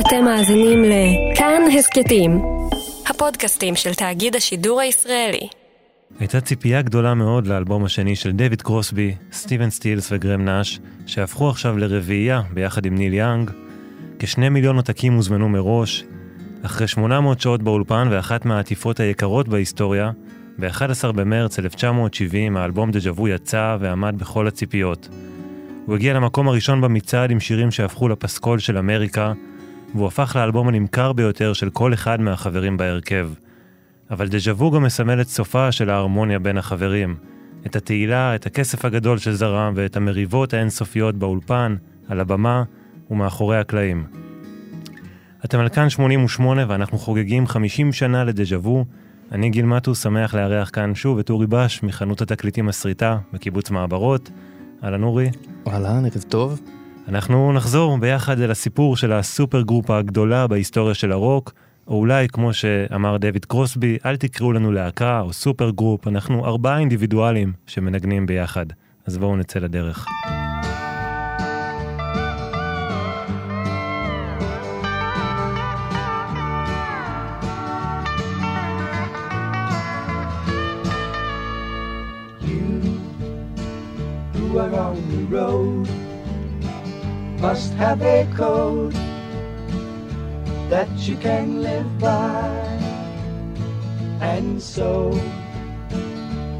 אתם מאזינים לכאן הסכתים, הפודקאסטים של תאגיד השידור הישראלי. הייתה ציפייה גדולה מאוד לאלבום השני של דויד קרוסבי, סטיבן סטילס וגרם נאש, שהפכו עכשיו לרביעייה ביחד עם ניל יאנג. כשני מיליון עותקים הוזמנו מראש. אחרי 800 שעות באולפן ואחת מהעטיפות היקרות בהיסטוריה, ב-11 במרץ 1970 האלבום דז'ה וו יצא ועמד בכל הציפיות. הוא הגיע למקום הראשון במצעד עם שירים שהפכו לפסקול של אמריקה, והוא הפך לאלבום הנמכר ביותר של כל אחד מהחברים בהרכב. אבל דז'ה וו גם מסמל את סופה של ההרמוניה בין החברים, את התהילה, את הכסף הגדול שזרם ואת המריבות האינסופיות באולפן, על הבמה ומאחורי הקלעים. אתם על כאן 88 ואנחנו חוגגים 50 שנה לדז'ה וו. אני גיל מטו, שמח לארח כאן שוב את אורי בש מחנות התקליטים הסריטה בקיבוץ מעברות. אהלן אורי. אהלן, ערב טוב. אנחנו נחזור ביחד אל הסיפור של ה super group הגדולה בהיסטוריה של הרוק, או אולי, כמו שאמר דויד קרוסבי, אל תקראו לנו להקה או super group, אנחנו ארבעה אינדיבידואלים שמנגנים ביחד. אז בואו נצא לדרך. are on the road must have a code that you can live by. And so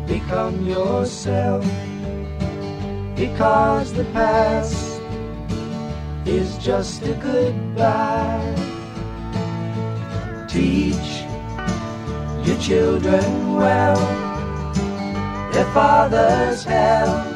become yourself because the past is just a goodbye. Teach your children well their father's hell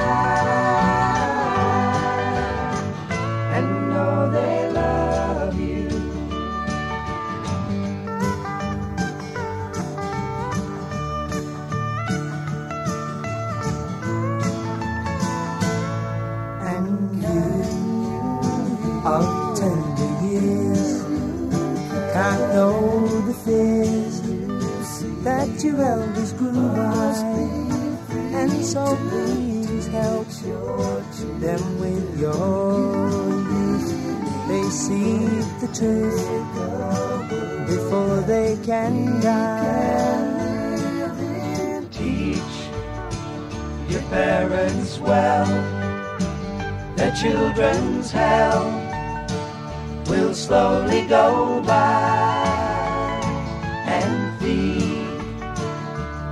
Your elders grew by. And so please help them with your youth. They see the truth before they can die. Teach your parents well, their children's hell will slowly go by.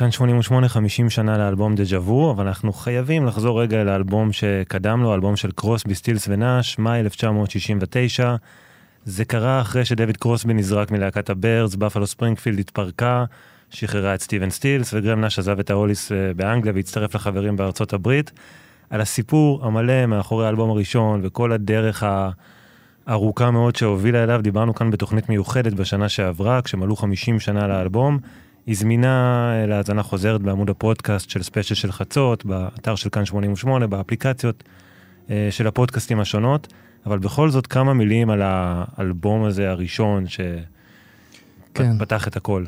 כאן 88 50 שנה לאלבום דז'ה וו, אבל אנחנו חייבים לחזור רגע לאלבום שקדם לו, אלבום של קרוסבי, סטילס ונאש, מאי 1969. זה קרה אחרי שדויד קרוסבי נזרק מלהקת הבירדס, בפלו ספרינגפילד התפרקה, שחררה את סטיבן סטילס, וגרם נאש עזב את ההוליס אה, באנגליה והצטרף לחברים בארצות הברית. על הסיפור המלא מאחורי האלבום הראשון וכל הדרך הארוכה מאוד שהובילה אליו, דיברנו כאן בתוכנית מיוחדת בשנה שעברה, כשמלאו 50 שנה לאלבום. היא זמינה להאזנה חוזרת בעמוד הפודקאסט של ספיישל של חצות, באתר של כאן 88, באפליקציות אה, של הפודקאסטים השונות, אבל בכל זאת כמה מילים על האלבום הזה הראשון שפתח כן. את הכל.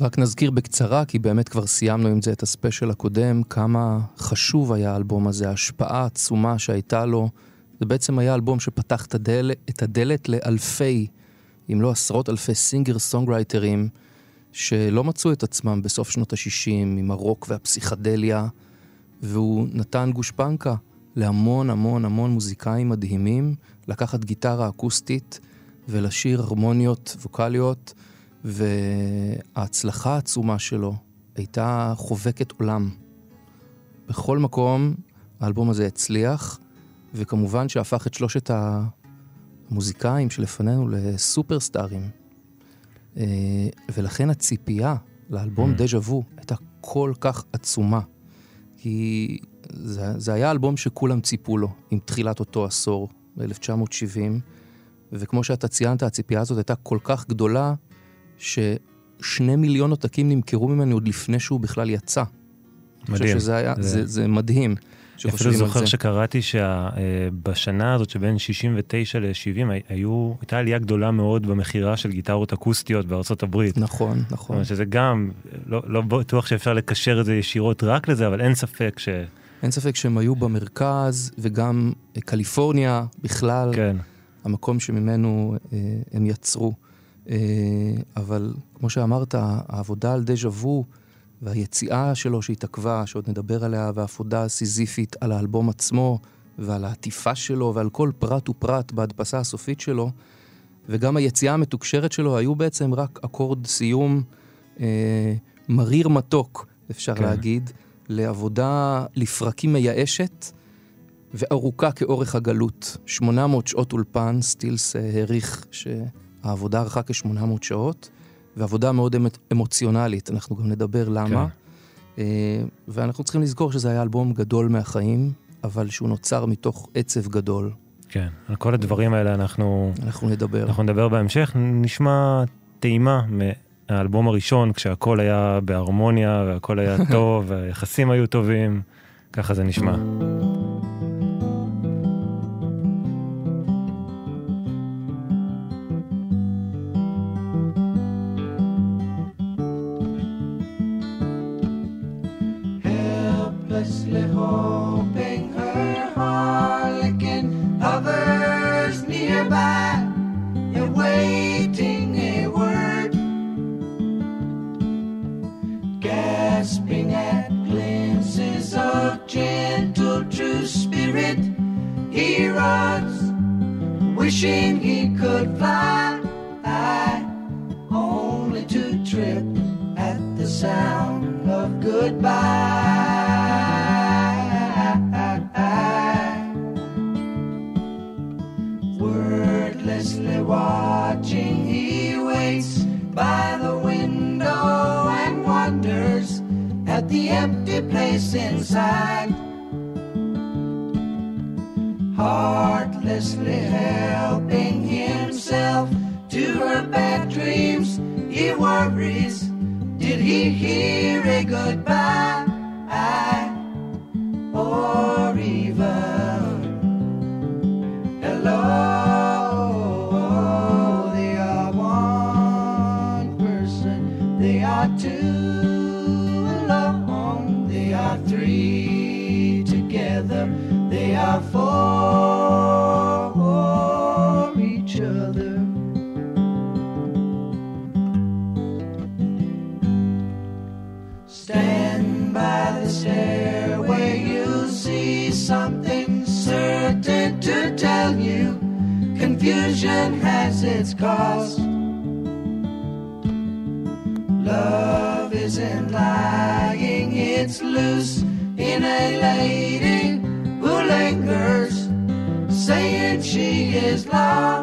רק נזכיר בקצרה, כי באמת כבר סיימנו עם זה את הספיישל הקודם, כמה חשוב היה האלבום הזה, ההשפעה העצומה שהייתה לו. זה בעצם היה אלבום שפתח את הדלת, את הדלת לאלפי, אם לא עשרות אלפי סינגר סונגרייטרים, שלא מצאו את עצמם בסוף שנות ה-60 עם הרוק והפסיכדליה, והוא נתן גושפנקה להמון המון המון מוזיקאים מדהימים, לקחת גיטרה אקוסטית ולשיר הרמוניות ווקאליות, וההצלחה העצומה שלו הייתה חובקת עולם. בכל מקום האלבום הזה הצליח, וכמובן שהפך את שלושת המוזיקאים שלפנינו לסופרסטארים. אה, ולכן הציפייה לאלבום Mm. דז'ה וו הייתה כל כך עצומה. כי זה, זה היה אלבום שכולם ציפו לו עם תחילת אותו עשור, ב-1970, וכמו שאתה ציינת, הציפייה הזאת הייתה כל כך גדולה, ששני מיליון עותקים נמכרו ממנו עוד לפני שהוא בכלל יצא. אני מדהים. חושב שזה היה, זה- זה, זה מדהים. אפילו שחושבים על זוכר זה. שקראתי שבשנה הזאת שבין 69 ל-70 היו, הייתה עלייה גדולה מאוד במכירה של גיטרות אקוסטיות בארצות הברית. נכון, נכון. שזה גם, לא, לא בטוח שאפשר לקשר את זה ישירות רק לזה, אבל אין ספק ש... אין ספק שהם היו במרכז, וגם אה, קליפורניה בכלל, כן, המקום שממנו אה, הם יצרו. אה, אבל כמו שאמרת, העבודה על דז'ה וו והיציאה שלו שהתעכבה, שעוד נדבר עליה, והעבודה הסיזיפית על האלבום עצמו, ועל העטיפה שלו, ועל כל פרט ופרט בהדפסה הסופית שלו, וגם היציאה המתוקשרת שלו היו בעצם רק אקורד סיום אה, מריר מתוק, אפשר כן. כן. להגיד, לעבודה לפרקים מייאשת וארוכה כאורך הגלות. 800 שעות אולפן, סטילס אה, העריך שהעבודה ארכה כ-800 שעות, ועבודה מאוד אמ- אמוציונלית, אנחנו גם נדבר למה. כן. אה, ואנחנו צריכים לזכור שזה היה אלבום גדול מהחיים, אבל שהוא נוצר מתוך עצב גדול. כן. על כל הדברים האלה אנחנו, אנחנו נדבר. אנחנו נדבר בהמשך. נשמע טעימה מהאלבום הראשון, כשהכל היה בהרמוניה והכל היה טוב והיחסים היו טובים. ככה זה נשמע. Helplessly hoping her harlequin hovers nearby, awaiting a word, gasping at glimpses of gentle true spirit. He runs, wishing he could fly, only to trip at the sound of goodbye. Place inside. Heartlessly helping himself to her bad dreams, he worries. Did he hear a goodbye? For. is love.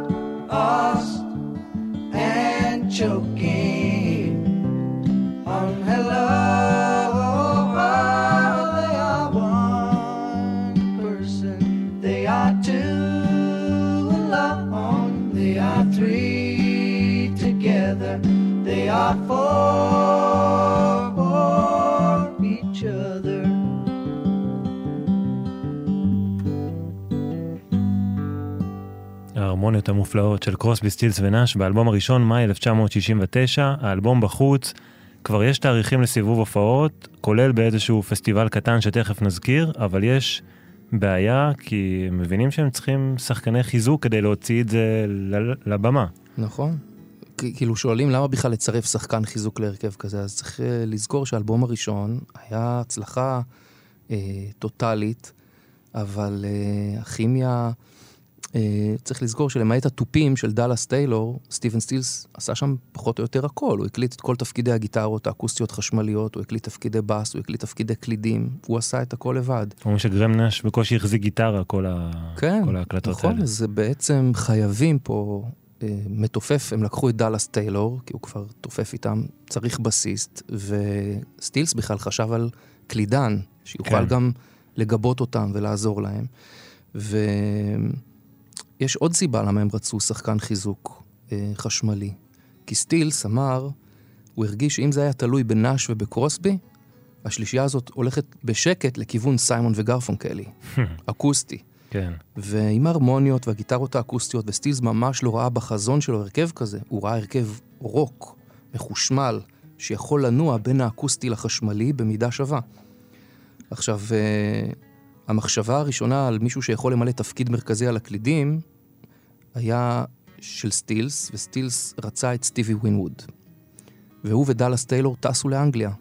ההרמוניות המופלאות של קרוסבי, סטילס ונאש באלבום הראשון, מאי 1969, האלבום בחוץ, כבר יש תאריכים לסיבוב הופעות, כולל באיזשהו פסטיבל קטן שתכף נזכיר, אבל יש בעיה, כי הם מבינים שהם צריכים שחקני חיזוק כדי להוציא את זה לבמה. נכון. כאילו שואלים למה בכלל לצרף שחקן חיזוק להרכב כזה, אז צריך אה, לזכור שהאלבום הראשון היה הצלחה אה, טוטאלית, אבל אה, הכימיה, צריך לזכור שלמעט התופים של דאלאס טיילור, סטיבן סטילס עשה שם פחות או יותר הכל. הוא הקליט את כל תפקידי הגיטרות האקוסטיות חשמליות, הוא הקליט תפקידי בס, הוא הקליט תפקידי קלידים, הוא עשה את הכל לבד. אומרים שגרם נש בקושי החזיק גיטרה כל, ה... כן, כל ההקלטות נכון, האלה. אז זה בעצם חייבים פה אה, מתופף, הם לקחו את דאלאס טיילור, כי הוא כבר תופף איתם, צריך בסיסט, וסטילס בכלל חשב על קלידן, שיוכל כן. גם לגבות אותם ולעזור להם. ויש עוד סיבה למה הם רצו שחקן חיזוק אה, חשמלי. כי סטילס אמר, הוא הרגיש שאם זה היה תלוי בנאש ובקרוסבי, השלישייה הזאת הולכת בשקט לכיוון סיימון וגרפונקלי, אקוסטי. כן. ועם ההרמוניות והגיטרות האקוסטיות, וסטילס ממש לא ראה בחזון שלו הרכב כזה, הוא ראה הרכב רוק, מחושמל, שיכול לנוע בין האקוסטי לחשמלי במידה שווה. עכשיו, אה, המחשבה הראשונה על מישהו שיכול למלא תפקיד מרכזי על הקלידים, היה של סטילס, וסטילס רצה את סטיבי ווינווד. והוא ודאלאס טיילור טסו לאנגליה.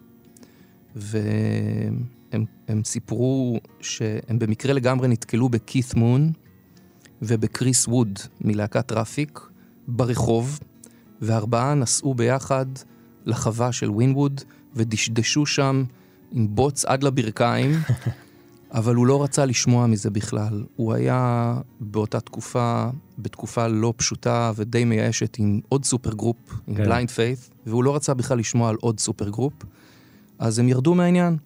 והם הם סיפרו שהם במקרה לגמרי נתקלו בכית מון ובקריס ווד מלהקת טראפיק ברחוב, והארבעה נסעו ביחד לחווה של ווינווד ודשדשו שם עם בוץ עד לברכיים, אבל הוא לא רצה לשמוע מזה בכלל. הוא היה באותה תקופה, בתקופה לא פשוטה ודי מייאשת עם עוד super group, עם כן. בליינד פיית', והוא לא רצה בכלל לשמוע על עוד super group. אז הם ירדו מהעניין,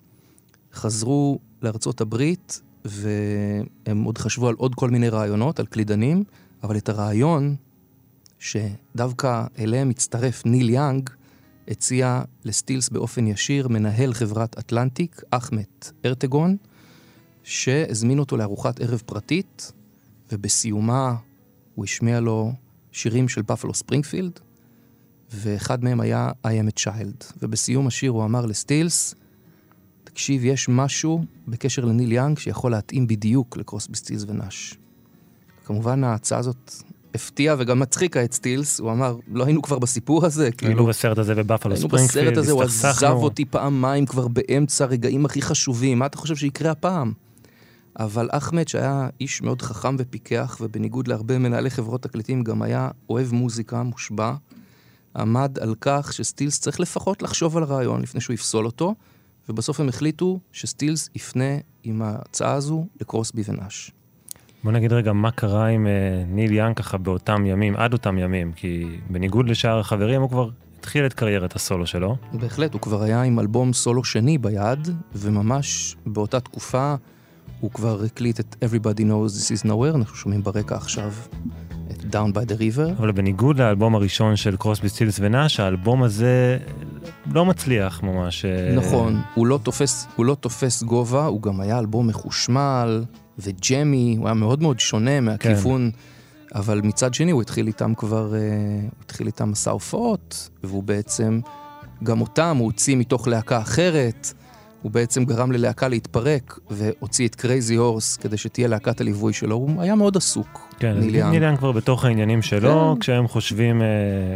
חזרו לארצות הברית, והם עוד חשבו על עוד כל מיני רעיונות, על קלידנים, אבל את הרעיון שדווקא אליהם הצטרף ניל יאנג, הציע לסטילס באופן ישיר מנהל חברת אטלנטיק, אחמד ארטגן, שהזמין אותו לארוחת ערב פרטית, ובסיומה הוא השמיע לו שירים של בפלו ספרינגפילד, ואחד מהם היה I am a child. ובסיום השיר הוא אמר לסטילס, תקשיב, יש משהו בקשר לניל יאנג שיכול להתאים בדיוק לקרוסבי סטילס ונאש. כמובן ההצעה הזאת הפתיעה וגם מצחיקה את סטילס, הוא אמר, לא היינו כבר בסיפור הזה, היינו כאילו, בסרט הזה בבאפלו היינו ספרינגפילד, בסרט הזה, הוא עזב הסתכסכנו. אותי פעמיים כבר באמצע הרגעים הכי חשובים, מה אתה חושב שיקרה הפעם? אבל אחמד, שהיה איש מאוד חכם ופיקח, ובניגוד להרבה מנהלי חברות תקליטים, גם היה אוהב מוזיקה, מושבע, עמד על כך שסטילס צריך לפחות לחשוב על הרעיון לפני שהוא יפסול אותו, ובסוף הם החליטו שסטילס יפנה עם ההצעה הזו לקרוסבי ונאש. בוא נגיד רגע מה קרה עם אה, ניל יאנג ככה באותם ימים, עד אותם ימים, כי בניגוד לשאר החברים הוא כבר התחיל את קריירת הסולו שלו. בהחלט, הוא כבר היה עם אלבום סולו שני ביד, וממש באותה תקופה הוא כבר הקליט את Everybody Knows This is Nowhere, אנחנו שומעים ברקע עכשיו את Down by the River. אבל בניגוד לאלבום הראשון של קרוסבי סטילס ונאש, האלבום הזה לא מצליח ממש. אה, נכון, הוא לא, תופס, הוא לא תופס גובה, הוא גם היה אלבום מחושמל ו jammy, הוא היה מאוד מאוד שונה מהכיוון, כן. אבל מצד שני הוא התחיל איתם כבר, אה, הוא התחיל איתם מסע הופעות, והוא בעצם, גם אותם הוא הוציא מתוך להקה אחרת, הוא בעצם גרם ללהקה להתפרק, והוציא את קרייזי הורס כדי שתהיה להקת הליווי שלו, הוא היה מאוד עסוק, כן, ניל יאנג. ניל יאנג כבר בתוך העניינים שלו, כן. כשהם חושבים אה,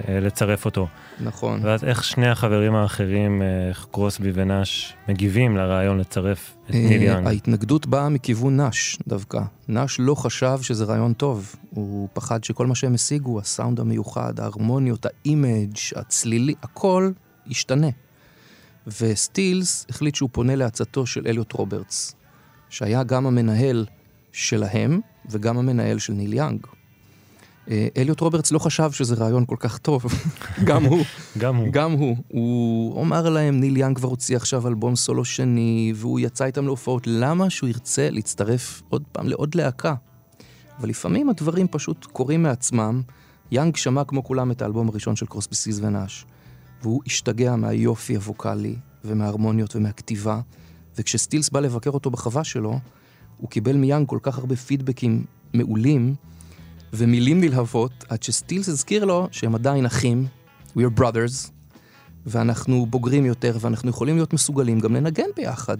אה, לצרף אותו. נכון. ואז איך שני החברים האחרים, אה, איך קרוסבי ונאש, מגיבים לרעיון לצרף את ניל אה, יאנג? ההתנגדות באה מכיוון נאש דווקא. נאש לא חשב שזה רעיון טוב. הוא פחד שכל מה שהם השיגו, הסאונד המיוחד, ההרמוניות, האימג', הצלילי, הכל ישתנה. וסטילס החליט שהוא פונה לעצתו של אליוט רוברטס, שהיה גם המנהל שלהם וגם המנהל של ניל יאנג. אה, אליוט רוברטס לא חשב שזה רעיון כל כך טוב, גם הוא. גם הוא. גם הוא. הוא אמר להם, ניל יאנג כבר הוציא עכשיו אלבום סולו שני, והוא יצא איתם להופעות, למה שהוא ירצה להצטרף עוד פעם לעוד להקה? אבל לפעמים הדברים פשוט קורים מעצמם. יאנג שמע כמו כולם את האלבום הראשון של קרוסבי סטילס ונאש, והוא השתגע מהיופי הווקאלי ומההרמוניות ומהכתיבה, וכשסטילס בא לבקר אותו בחווה שלו, הוא קיבל מיאנג כל כך הרבה פידבקים מעולים ומילים נלהבות, עד שסטילס הזכיר לו שהם עדיין אחים, We are brothers, ואנחנו בוגרים יותר, ואנחנו יכולים להיות מסוגלים גם לנגן ביחד.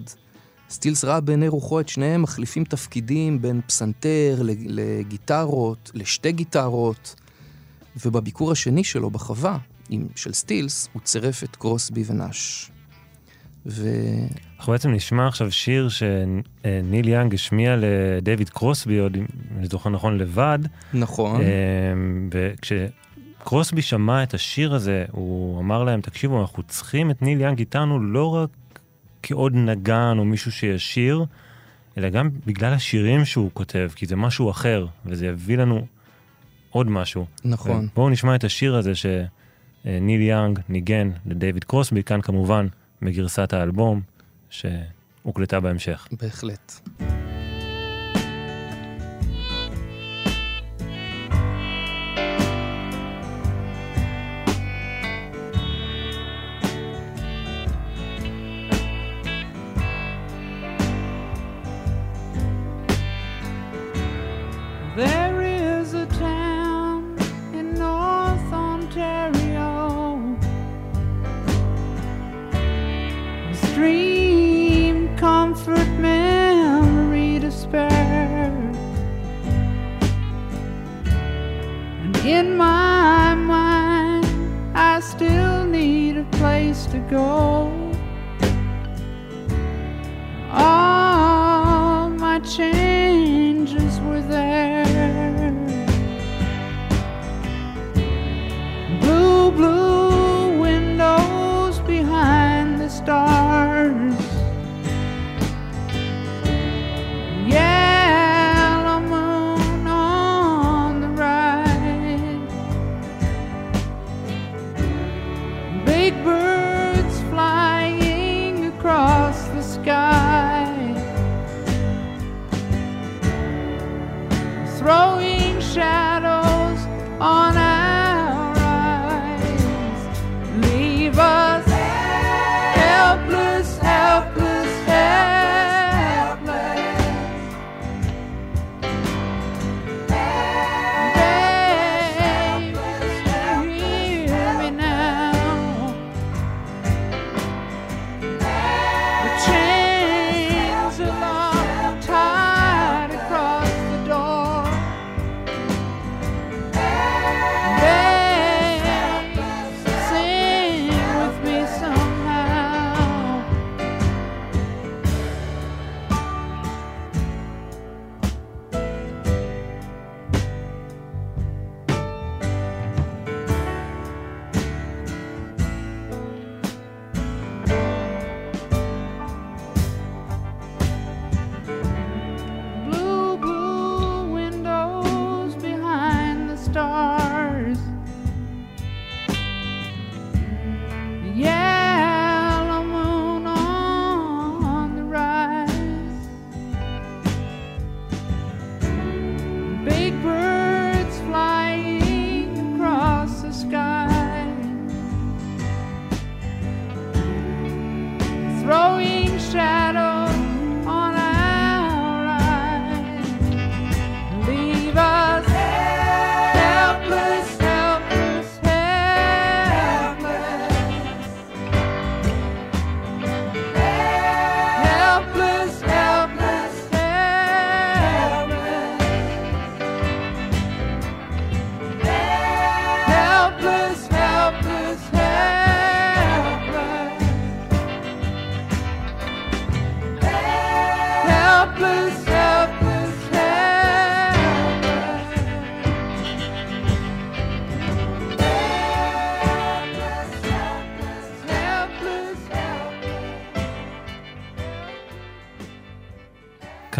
סטילס ראה בעיני רוחו את שניהם מחליפים תפקידים בין פסנתר לג- לגיטרות, לשתי גיטרות, ובביקור השני שלו בחווה, עם, של סטילס, הוא צירף את קרוסבי ונאש. ו... אנחנו בעצם נשמע עכשיו שיר שניל יאנג השמיע לדייוויד קרוסבי, עוד אם אני זוכר נכון, לבד. נכון. אה, וכשקרוסבי שמע את השיר הזה, הוא אמר להם, תקשיבו, אנחנו צריכים את ניל יאנג איתנו לא רק כעוד נגן או מישהו שישיר, אלא גם בגלל השירים שהוא כותב, כי זה משהו אחר, וזה יביא לנו עוד משהו. נכון. בואו נשמע את השיר הזה שניל יאנג ניגן לדייוויד קרוסבי, כאן כמובן בגרסת האלבום שהוקלטה בהמשך. בהחלט.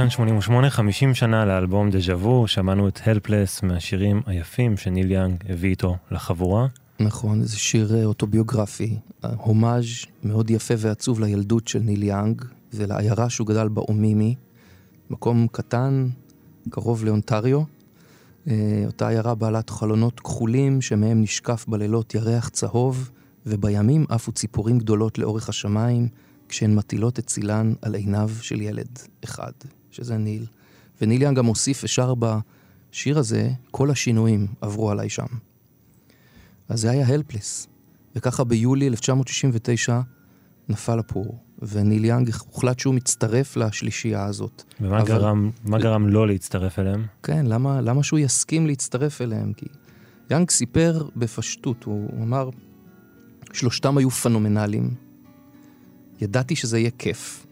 כאן 88, 50 שנה לאלבום דז'ה וו, שמענו את Helpless מהשירים היפים שניל יאנג הביא איתו לחבורה. נכון, זה שיר אה, אוטוביוגרפי, אה, הומאז' מאוד יפה ועצוב לילדות של ניל יאנג ולעיירה שהוא גדל באומימי, מקום קטן, קרוב לאונטריו. אה, אותה עיירה בעלת חלונות כחולים שמהם נשקף בלילות ירח צהוב, ובימים עפו ציפורים גדולות לאורך השמיים, כשהן מטילות את צילן על עיניו של ילד אחד, שזה ניל. וניל יאנג גם הוסיף ושר בשיר הזה, כל השינויים עברו עליי שם. אז זה היה Helpless. וככה ביולי 1969 נפל הפור, וניל יאנג הוחלט שהוא מצטרף לשלישייה הזאת. ומה אבל- גרם, מה גרם לו להצטרף אליהם? כן, למה, למה שהוא יסכים להצטרף אליהם? כי יאנג סיפר בפשטות, הוא, הוא אמר, שלושתם היו פנומנליים. ידעתי שזה יהיה כיף.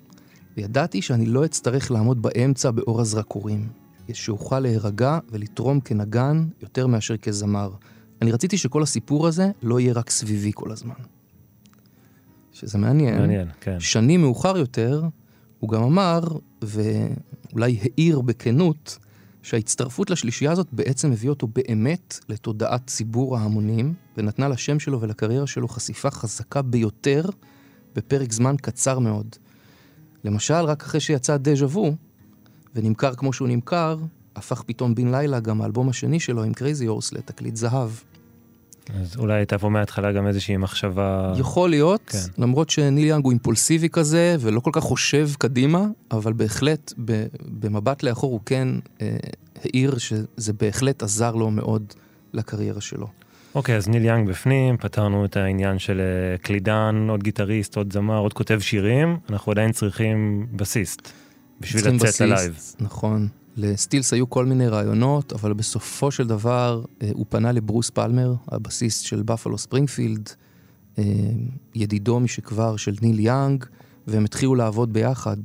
וידעתי שאני לא אצטרך לעמוד באמצע באור הזרקורים. שאוכל להירגע ולתרום כנגן יותר מאשר כזמר. אני רציתי שכל הסיפור הזה לא יהיה רק סביבי כל הזמן. שזה מעניין. מעניין, כן. שנים מאוחר יותר, הוא גם אמר, ואולי העיר בכנות, שההצטרפות לשלישייה הזאת בעצם הביא אותו באמת לתודעת ציבור ההמונים, ונתנה לשם שלו ולקריירה שלו חשיפה חזקה ביותר בפרק זמן קצר מאוד. למשל, רק אחרי שיצא דז'ה וו, ונמכר כמו שהוא נמכר, הפך פתאום בן לילה גם האלבום השני שלו עם קרייזי הורס לתקליט זהב. אז אולי הייתה פה מההתחלה גם איזושהי מחשבה... יכול להיות, כן. למרות שניל יאנג הוא אימפולסיבי כזה, ולא כל כך חושב קדימה, אבל בהחלט, ב- במבט לאחור הוא כן אה, העיר שזה בהחלט עזר לו מאוד לקריירה שלו. אוקיי, אז ניל יאנג בפנים, פתרנו את העניין של אה, קלידן, עוד גיטריסט, עוד זמר, עוד כותב שירים, אנחנו עדיין צריכים בסיסט בשביל לצאת בסיסט, ללייב. נכון. לסטילס היו כל מיני רעיונות, אבל בסופו של דבר אה, הוא פנה לברוס פלמר, הבסיסט של בפלו ספרינגפילד, אה, ידידו משכבר של ניל יאנג, והם התחילו לעבוד ביחד.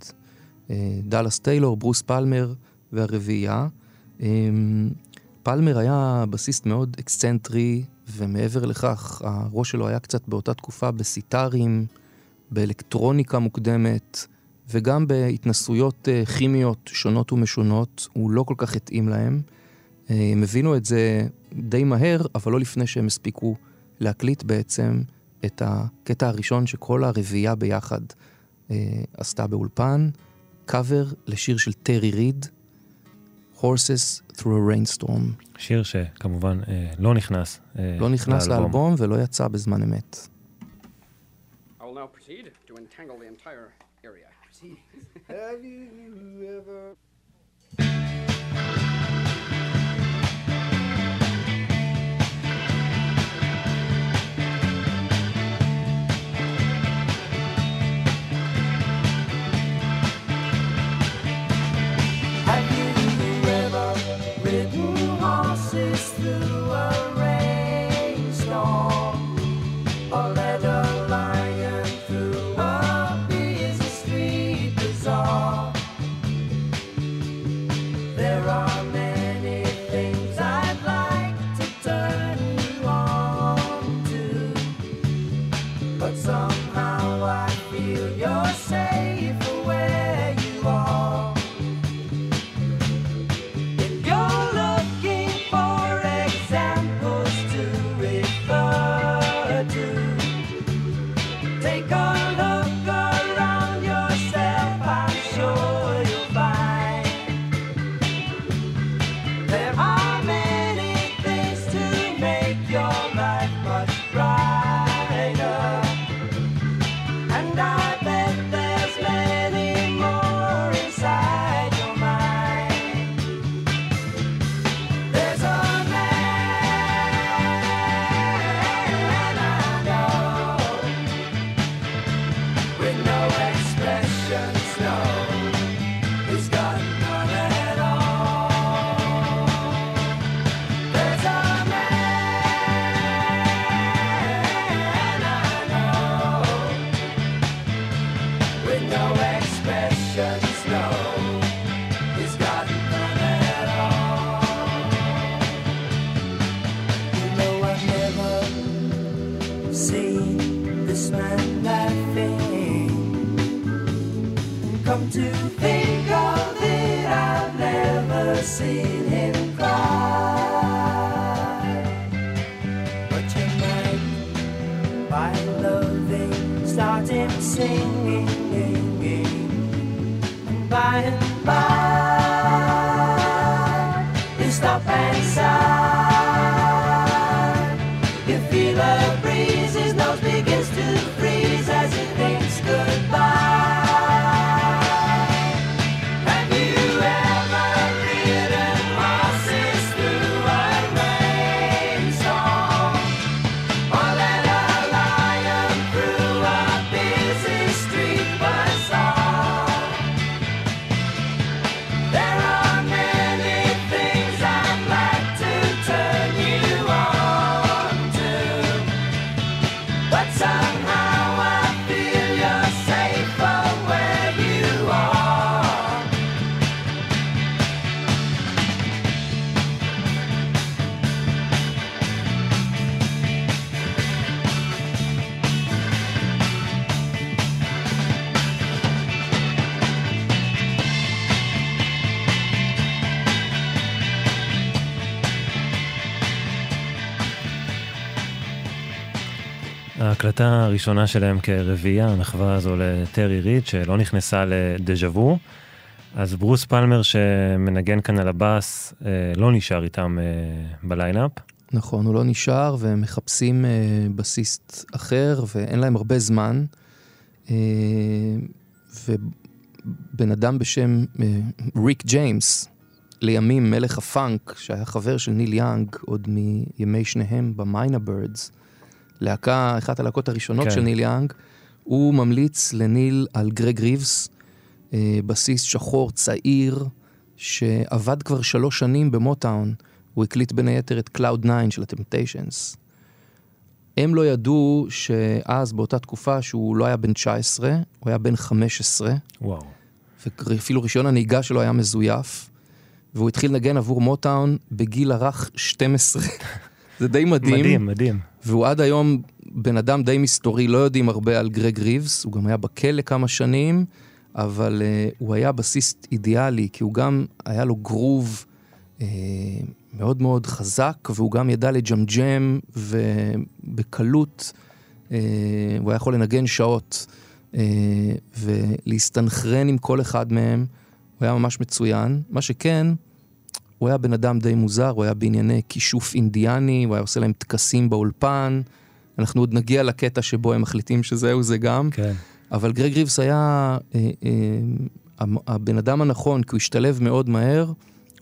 דאלאס טיילור, ברוס פלמר והרביעייה. אה, פלמר היה בסיסט מאוד אקסצנטרי, ומעבר לכך, הראש שלו היה קצת באותה תקופה בסיטרים, באלקטרוניקה מוקדמת, וגם בהתנסויות אה, כימיות שונות ומשונות, הוא לא כל כך התאים להם. אה, הם הבינו את זה די מהר, אבל לא לפני שהם הספיקו להקליט בעצם את הקטע הראשון שכל הרביעייה ביחד אה, עשתה באולפן, קאבר לשיר של טרי ריד, Horses through a rainstorm. שיר שכמובן אה, לא נכנס אה, לא נכנס לאלבום ולא יצא בזמן אמת. Have you ever ההקלטה הראשונה שלהם כרביעייה, המחווה הזו לטרי ריד, שלא נכנסה לדז'ה וו. אז ברוס פלמר שמנגן כאן על הבאס, אה, לא נשאר איתם אה, בליינאפ. נכון, הוא לא נשאר, והם מחפשים אה, בסיסט אחר, ואין להם הרבה זמן. ובן אדם בשם ריק ג'יימס, לימים מלך הפאנק, שהיה חבר של ניל יאנג עוד מימי שניהם במיינה בירדס, להקה, אחת הלהקות הראשונות כן. של ניל יאנג, הוא ממליץ לניל על גרג ריבס, אה, בסיס שחור צעיר, שעבד כבר שלוש שנים במוטאון. הוא הקליט בין היתר את Cloud 9 של הטמפטיישנס. הם לא ידעו שאז, באותה תקופה, שהוא לא היה בן 19, הוא היה בן 15, וואו. ואפילו רישיון הנהיגה שלו היה מזויף, והוא התחיל לנגן עבור מוטאון בגיל הרך 12. זה די מדהים. מדהים, מדהים. והוא עד היום בן אדם די מסתורי, לא יודעים הרבה על גרג ריבס, הוא גם היה בכלא כמה שנים, אבל uh, הוא היה בסיסט אידיאלי, כי הוא גם, היה לו גרוב uh, מאוד מאוד חזק, והוא גם ידע לג'מג'ם, ובקלות uh, הוא היה יכול לנגן שעות, uh, ולהסתנכרן עם כל אחד מהם, הוא היה ממש מצוין. מה שכן, הוא היה בן אדם די מוזר, הוא היה בענייני כישוף אינדיאני, הוא היה עושה להם טקסים באולפן. אנחנו עוד נגיע לקטע שבו הם מחליטים שזהו זה גם. כן. אבל גרג ריבס היה אה, אה, הבן אדם הנכון, כי הוא השתלב מאוד מהר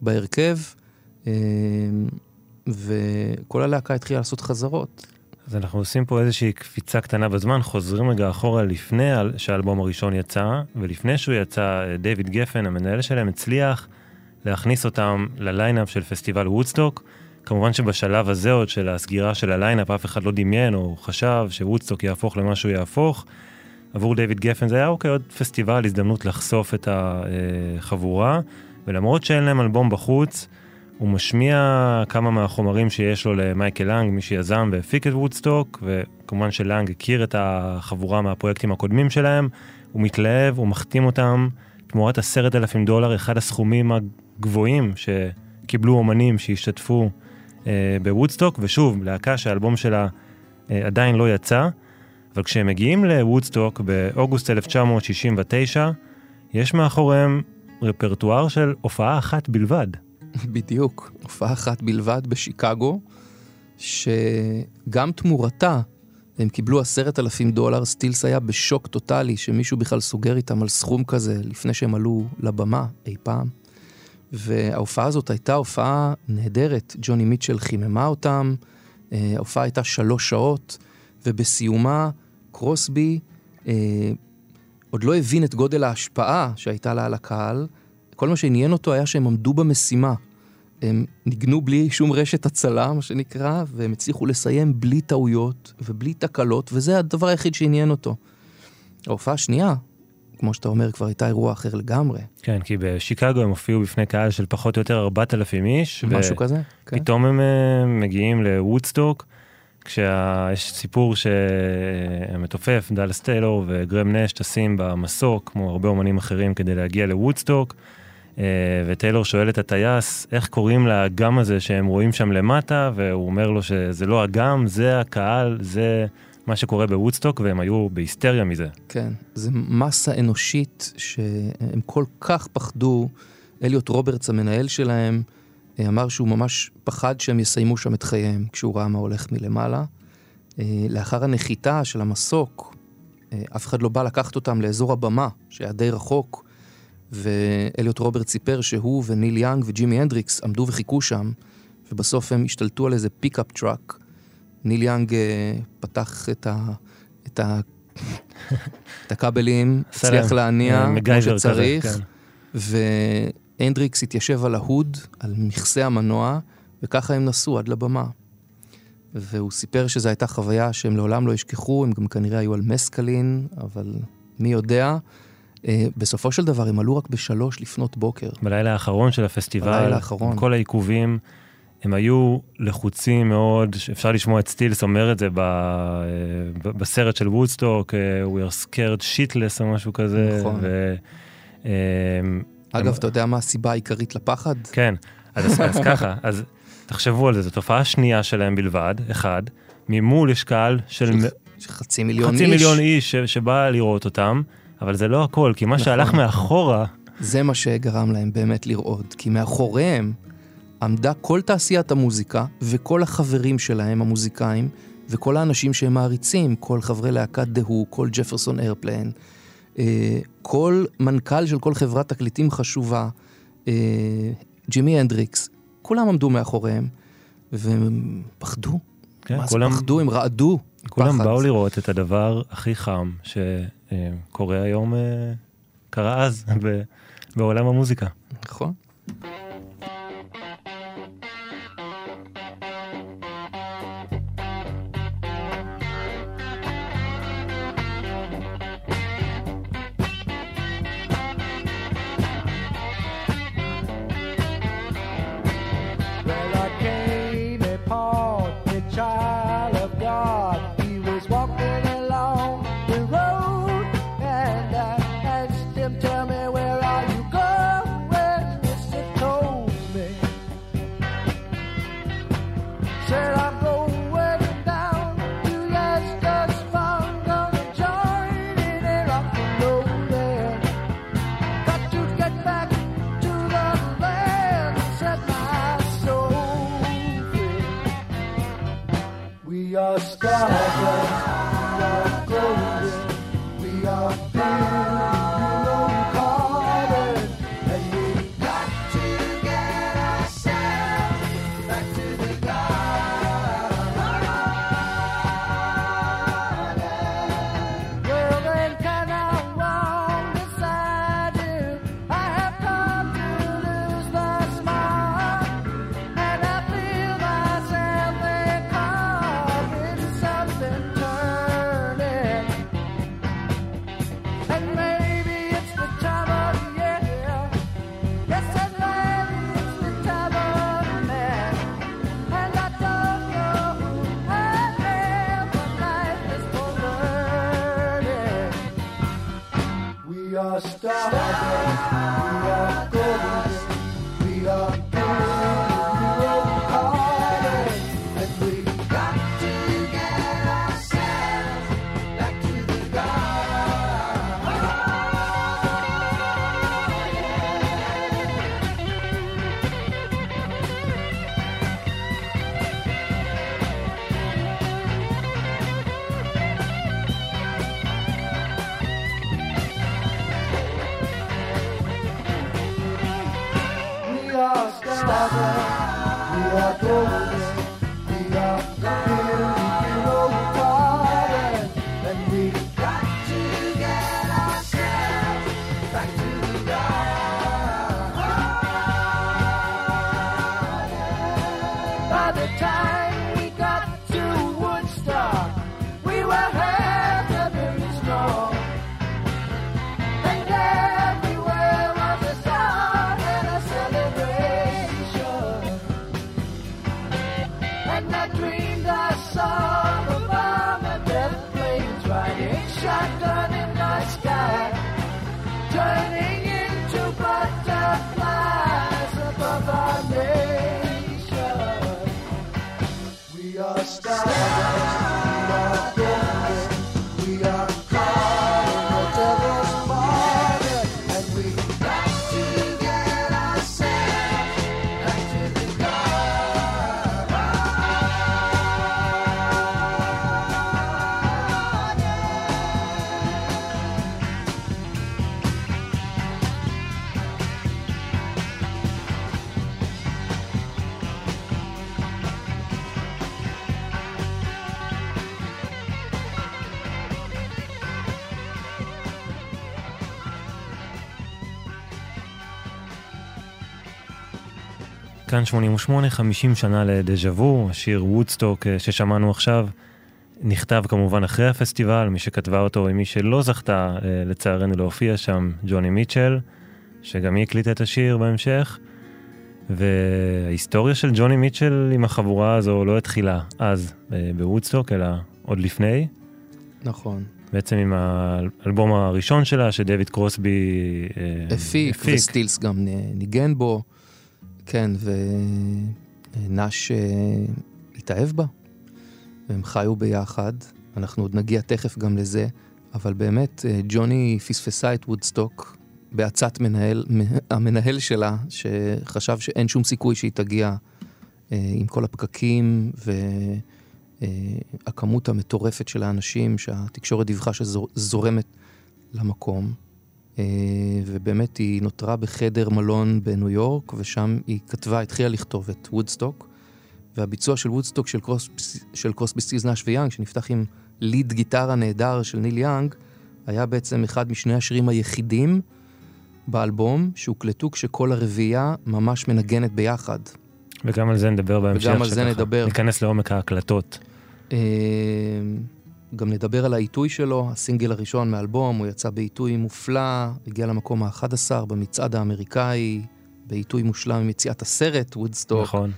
בהרכב, אה, וכל הלהקה התחילה לעשות חזרות. אז אנחנו עושים פה איזושהי קפיצה קטנה בזמן, חוזרים רגע אחורה לפני שהאלבום הראשון יצא, ולפני שהוא יצא, דיוויד גפן, המנהל שלהם, הצליח להכניס אותם לליינאפ של פסטיבל וודסטוק. כמובן שבשלב הזה עוד של הסגירה של הליינאפ, אף אחד לא דמיין או חשב שוודסטוק יהפוך למה שהוא יהפוך. עבור דיוויד גפן זה היה אוקיי, עוד פסטיבל, הזדמנות לחשוף את החבורה, ולמרות שאין להם אלבום בחוץ, הוא משמיע כמה מהחומרים שיש לו למייקל לנג, מי שיזם והפיק את וודסטוק, וכמובן שלנג הכיר את החבורה מהפרויקטים הקודמים שלהם, הוא מתלהב, הוא מחתים אותם תמורת עשרת אלפים דולר, אחד הסכומים הגבוהים שקיבלו אומנים שהשתתפו אה, בוודסטוק, ושוב, להקה שהאלבום שלה אה, עדיין לא יצא, אבל כשהם מגיעים לוודסטוק באוגוסט 1969, יש מאחוריהם רפרטואר של הופעה אחת בלבד. בדיוק, הופעה אחת בלבד בשיקגו, שגם תמורתה, הם קיבלו עשרת אלפים דולר, סטילס היה בשוק טוטאלי שמישהו בכלל סוגר איתם על סכום כזה לפני שהם עלו לבמה אי פעם. וההופעה הזאת הייתה הופעה נהדרת, ג'וני מיטשל חיממה אותם, אה, ההופעה הייתה שלוש שעות, ובסיומה קרוסבי אה, עוד לא הבין את גודל ההשפעה שהייתה לה על הקהל, כל מה שעניין אותו היה שהם עמדו במשימה. הם ניגנו בלי שום רשת הצלה, מה שנקרא, והם הצליחו לסיים בלי טעויות ובלי תקלות, וזה הדבר היחיד שעניין אותו. ההופעה השנייה, כמו שאתה אומר, כבר הייתה אירוע אחר לגמרי. כן, כי בשיקגו הם הופיעו בפני קהל של פחות או יותר 4,000 איש. משהו כזה, כן. פתאום הם אה, מגיעים לוודסטוק, כשיש סיפור שהמתופף, דאלס טיילור וגרהם נאש טסים במסוק, כמו הרבה אומנים אחרים, כדי להגיע לוודסטוק. אה, וטיילור שואל את הטייס, איך קוראים לאגם הזה שהם רואים שם למטה, והוא אומר לו שזה לא אגם, זה הקהל, זה מה שקורה בוודסטוק, והם היו בהיסטריה מזה. כן, זה מסה אנושית שהם כל כך פחדו. אליוט רוברטס, המנהל שלהם, אה, אמר שהוא ממש פחד שהם יסיימו שם את חייהם כשהוא ראה מה הולך מלמעלה. אה, לאחר הנחיתה של המסוק, אף אחד לא בא לקחת אותם לאזור הבמה, שהיה די רחוק, ואליוט רוברטס סיפר שהוא וניל יאנג וג'ימי הנדריקס עמדו וחיכו שם, ובסוף הם השתלטו על איזה pickup truck. ניל יאנג אה, פתח את, ה, את, ה, את הכבלים, הצליח להניע אה, כמו שצריך, כן. והנדריקס התיישב על ה hood, על מכסה המנוע, וככה הם נסעו עד לבמה. והוא סיפר שזו הייתה חוויה שהם לעולם לא ישכחו, הם גם כנראה היו על מסקלין, אבל מי יודע. אה, בסופו של דבר הם עלו רק בשלוש לפנות בוקר. בלילה האחרון של הפסטיבל, בלילה האחרון. כל העיכובים, הם היו לחוצים מאוד, אפשר לשמוע את סטילס אומר את זה ב, אה, ב, בסרט של וודסטוק, אה, We are scared shitless או משהו כזה. נכון. ו, אה, אגב, הם- אתה יודע מה הסיבה העיקרית לפחד? כן, אז, אז ככה, אז תחשבו על זה, זו תופעה שנייה שלהם בלבד, אחד, ממול יש קהל של, של- חצי מיליון חצי איש. מיליון איש ש- שבא לראות אותם, אבל זה לא הכל, כי מה נכון. שהלך מאחורה, זה מה שגרם להם באמת לרעוד, כי מאחוריהם עמדה כל תעשיית המוזיקה וכל החברים שלהם, המוזיקאים, וכל האנשים שהם מעריצים, כל חברי להקת דהו, כל ג'פרסון איירפליין, אה, כל מנכ"ל של כל חברת תקליטים חשובה, אה, ג'ימי הנדריקס, כולם עמדו מאחוריהם, והם פחדו. כן, מה זה כולם, פחדו? הם רעדו. כולם פחד. באו לראות את הדבר הכי חם שקורה היום, אה, קרה אז בעולם המוזיקה. נכון. your sky. כאן 88, 50 שנה לדז'ה וו, השיר וודסטוק אה, ששמענו עכשיו, נכתב כמובן אחרי הפסטיבל, מי שכתבה אותו היא מי שלא זכתה אה, לצערנו להופיע שם, ג'וני מיטשל, שגם היא הקליטה את השיר בהמשך. וההיסטוריה של ג'וני מיטשל עם החבורה הזו לא התחילה אז אה, בוודסטוק, אלא עוד לפני. נכון. בעצם עם האלבום הראשון שלה, שדויד קרוסבי אה, הפיק, וסטילס גם ניגן בו, כן, ונש אה, התאהב בה, והם חיו ביחד, אנחנו עוד נגיע תכף גם לזה, אבל באמת, אה, ג'וני פספסה את וודסטוק בעצת מנהל, המנהל שלה, שחשב שאין שום סיכוי שהיא תגיע אה, עם כל הפקקים והכמות המטורפת של האנשים שהתקשורת דיווחה שזורמת למקום. אה, ובאמת היא נותרה בחדר מלון בניו יורק, ושם היא כתבה, התחילה לכתוב את וודסטוק, והביצוע של וודסטוק של, קרוס, של קרוסבי סטילס נאש ויאנג, שנפתח עם lead גיטרה נהדר של ניל יאנג, היה בעצם אחד משני השירים היחידים באלבום שהוקלטו כשכל הרביעייה ממש מנגנת ביחד. וגם על זה נדבר בהמשך. וגם על זה נדבר. ניכנס לעומק ההקלטות. גם נדבר על העיתוי שלו, הסינגל הראשון מהאלבום, הוא יצא בעיתוי מופלא, הגיע למקום ה-11 במצעד האמריקאי, בעיתוי מושלם עם יציאת הסרט, וודסטוק. נכון.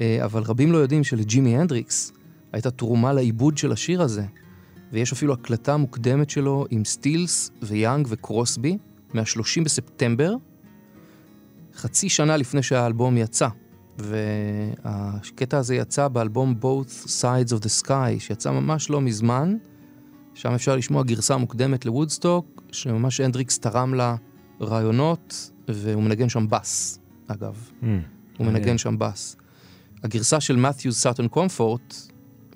אה, אבל רבים לא יודעים שלג'ימי הנדריקס הייתה תרומה לעיבוד של השיר הזה, ויש אפילו הקלטה מוקדמת שלו עם סטילס ויאנג וקרוסבי, מה-30 בספטמבר, חצי שנה לפני שהאלבום יצא. והקטע הזה יצא באלבום Both Sides of the Sky, שיצא ממש לא מזמן. שם אפשר לשמוע גרסה מוקדמת לוודסטוק, שממש הנדריקס תרם לה רעיונות, והוא מנגן שם בס, אגב. Mm, הוא מנגן שם בס. הגרסה של מת'יוז סאטון קומפורט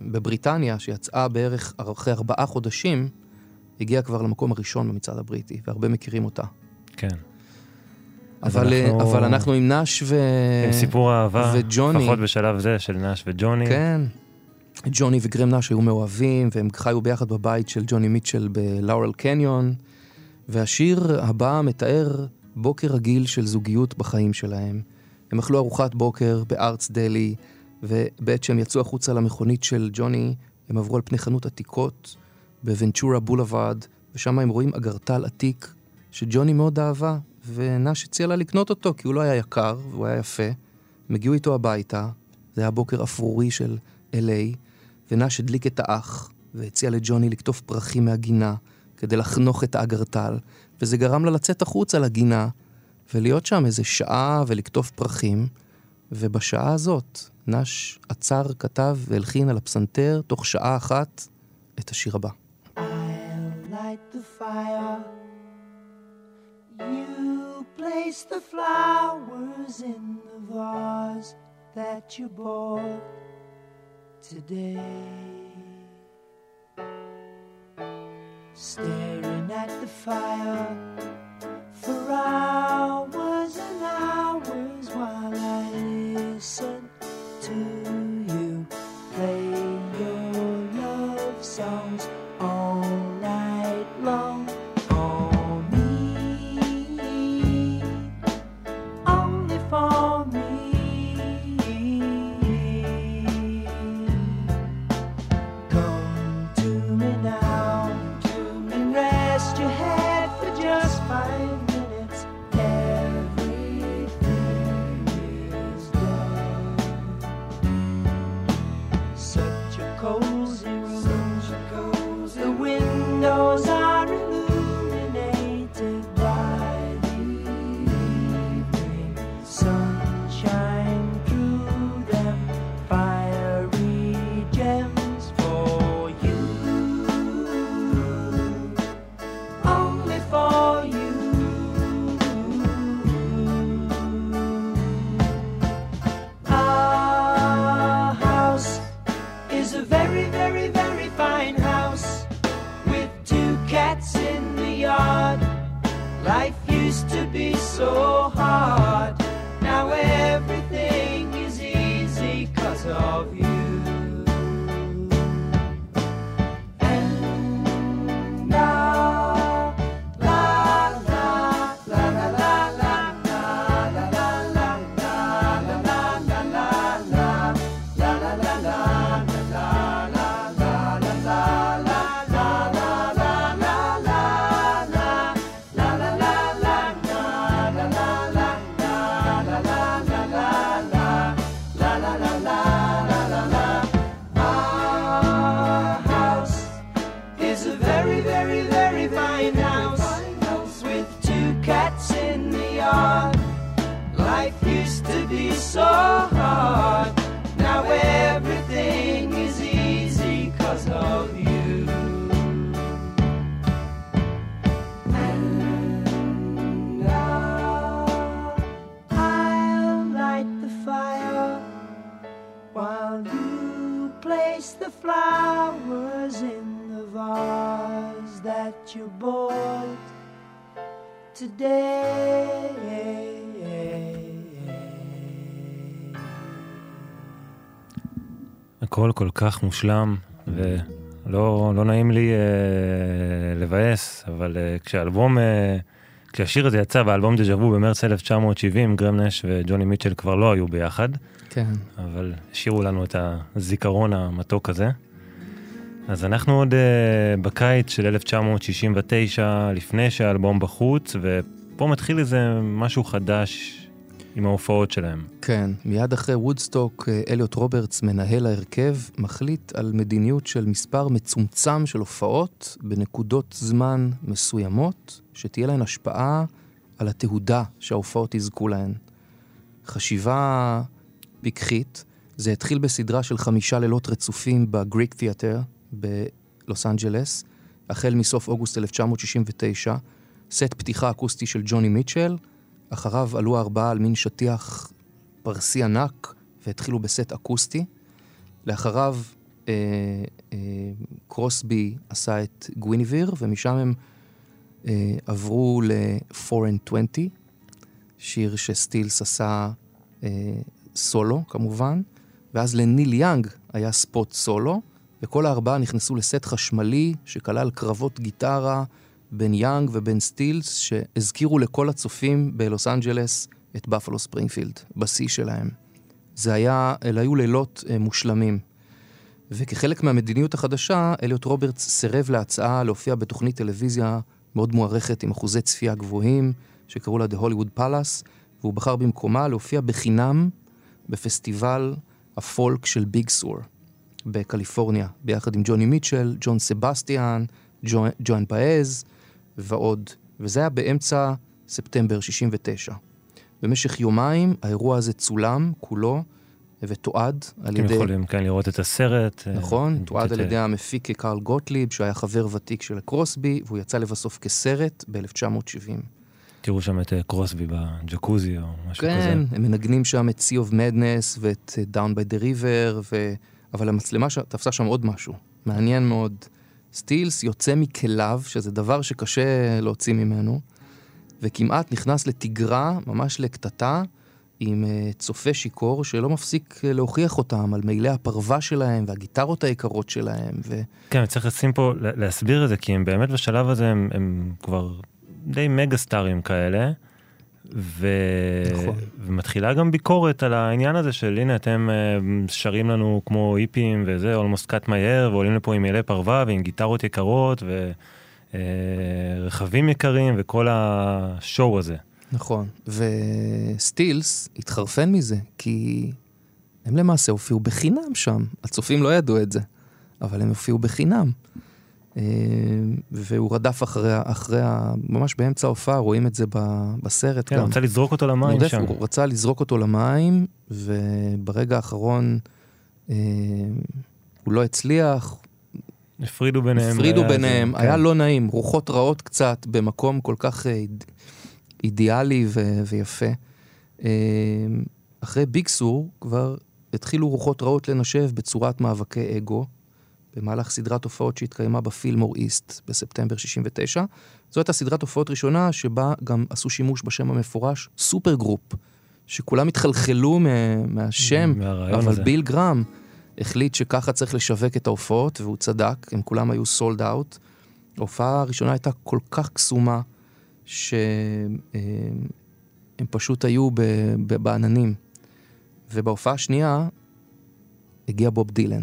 בבריטניה, שיצאה בערך אחרי ארבעה חודשים, הגיעה כבר למקום הראשון במצעד הבריטי, והרבה מכירים אותה. כן. אבל אנחנו- אבל אנחנו עם נאש ו... עם סיפור אהבה, וג'וני. לפחות בשלב זה של נאש וג'וני. כן. ג'וני וגרם נאש היו מאוהבים, והם חיו ביחד בבית של ג'וני מיטשל בלאורל קניון, והשיר הבא מתאר בוקר רגיל של זוגיות בחיים שלהם. הם אכלו ארוחת בוקר בארץ דלי, ובעת שהם יצאו החוצה למכונית של ג'וני, הם עברו על פני חנות עתיקות בוונצ'ורה בולווארד, ושם הם רואים אגרטל עתיק שג'וני מאוד אהבה, ונאש הציע לה לקנות אותו, כי הוא לא היה יקר והוא היה יפה. הם הגיעו איתו הביתה, זה היה בוקר אפרורי של LA, ונאש הדליק את האח, והציע לג'וני לקטוף פרחים מהגינה, כדי לחנוך את האגרטל, וזה גרם לה לצאת החוצה לגינה, ולהיות שם איזה שעה ולקטוף פרחים, ובשעה הזאת נאש עצר, כתב והלחין על הפסנתר, תוך שעה אחת, את השיר הבא. I'll light the fire. Place the flowers in the vase that you bought today. Staring at the fire for hours and hours while I listen to you play your love songs soul. You're bored today. הכל כל כך מושלם, ולא לא נעים לי אה, לבאס, אבל אה, כשהאלבום, אה, כשהשיר הזה יצא באלבום דז'ה וו במרץ 1970, גרם נש וג'וני מיטשל כבר לא היו ביחד, כן. אבל השאירו לנו את הזיכרון המתוק הזה. אז אנחנו עוד אה, בקיץ של 1969, לפני שהאלבום בחוץ, ופה מתחיל איזה משהו חדש עם ההופעות שלהם. כן, מיד אחרי וודסטוק, אה, אליוט רוברטס, מנהל ההרכב, מחליט על מדיניות של מספר מצומצם של הופעות בנקודות זמן מסוימות, שתהיה להן השפעה על התהודה שההופעות יזכו להן. חשיבה פיקחית, זה התחיל בסדרה של חמישה לילות רצופים בגריק תיאטר בלוס אנג'לס, החל מסוף אוגוסט 1969, סט פתיחה אקוסטי של ג'וני מיטשל, אחריו עלו ארבעה על מין שטיח פרסי ענק והתחילו בסט אקוסטי. לאחריו אה, אה, קרוסבי עשה את גוויניביר, ומשם הם אה, עברו ל-4 and 20, שיר שסטילס עשה אה, סולו כמובן, ואז לניל יאנג היה spot סולו, וכל הארבעה נכנסו לסט חשמלי שכלל קרבות גיטרה בין יאנג ובין סטילס, שהזכירו לכל הצופים בלוס אנג'לס את בפלו ספרינגפילד, בשיא שלהם. זה היה, אלה היו לילות אה, מושלמים. וכחלק מהמדיניות החדשה, אליוט רוברטס סירב להצעה להופיע בתוכנית טלוויזיה מאוד מוערכת עם אחוזי צפייה גבוהים, שקראו לה The Hollywood Palace, והוא בחר במקומה להופיע בחינם בפסטיבל הפולק של ביג סור בקליפורניה, ביחד עם ג'וני מיטשל, ג'ון סבסטיאן, ג'ו- ג'ואן פאז ועוד. וזה היה באמצע ספטמבר 69. במשך יומיים האירוע הזה צולם כולו ותועד על אתם ידי... יכולים כאן לראות את הסרט. אה, נכון, תועד על ידי המפיק קרל גוטליב, שהיה חבר ותיק של קרוסבי, והוא יצא לבסוף כסרט ב-1970. תראו שם את אה, קרוסבי בג'קוזי או משהו כזה. כן, הם מנגנים שם את Sea of Madness ואת אה, Down by the River, ו... אבל המצלמה ש... תפסה שם עוד משהו, מעניין מאוד. סטילס יוצא מכליו, שזה דבר שקשה להוציא ממנו, וכמעט נכנס לתגרה, ממש לקטטה, עם אה, צופה שיכור שלא מפסיק אה, להוכיח אותם על מעילי הפרווה שלהם והגיטרות היקרות שלהם, ו... כן, צריך לשים פה, לה- להסביר את זה, כי הם באמת בשלב הזה הם, הם כבר די מגה סטארים כאלה. ו... נכון. ומתחילה גם ביקורת על העניין הזה של הנה אתם אה, שרים לנו כמו היפים וזה, cut my hair, ועולים לפה עם מעילי פרווה ועם גיטרות יקרות ורכבים יקרים וכל השואו הזה. נכון, וסטילס התחרפן מזה, כי הם למעשה הופיעו בחינם שם. הצופים לא ידעו את זה, אבל הם הופיעו בחינם. אה, והוא רדף אחרי, אחרי ה... ממש באמצע ההופעה, רואים את זה בסרט כן, גם. רוצה לזרוק אותו למים רודף, שם. הוא רצה לזרוק אותו למים, וברגע האחרון אה, הוא לא הצליח, הפרידו ביניהם. הפרידו היה ביניהם, זה, היה כן. לא נעים, רוחות רעות קצת, במקום כל כך אה, איד- אידיאלי ו- ויפה. אחרי ביג סור כבר התחילו רוחות רעות לנשב בצורת מאבקי אגו, במהלך סדרת הופעות שהתקיימה בפילמור איסט בספטמבר 69. זו הייתה סדרת הופעות ראשונה שבה גם עשו שימוש בשם המפורש supergroup, שכולם התחלחלו מה- מהשם, אבל הזה. ביל גרם החליט שככה צריך לשווק את ההופעות, והוא צדק, הם כולם היו sold out. ההופעה הראשונה הייתה כל כך קסומה, שהם הם פשוט היו ב- ב- בעננים. ובהופעה השנייה הגיע בוב דילן.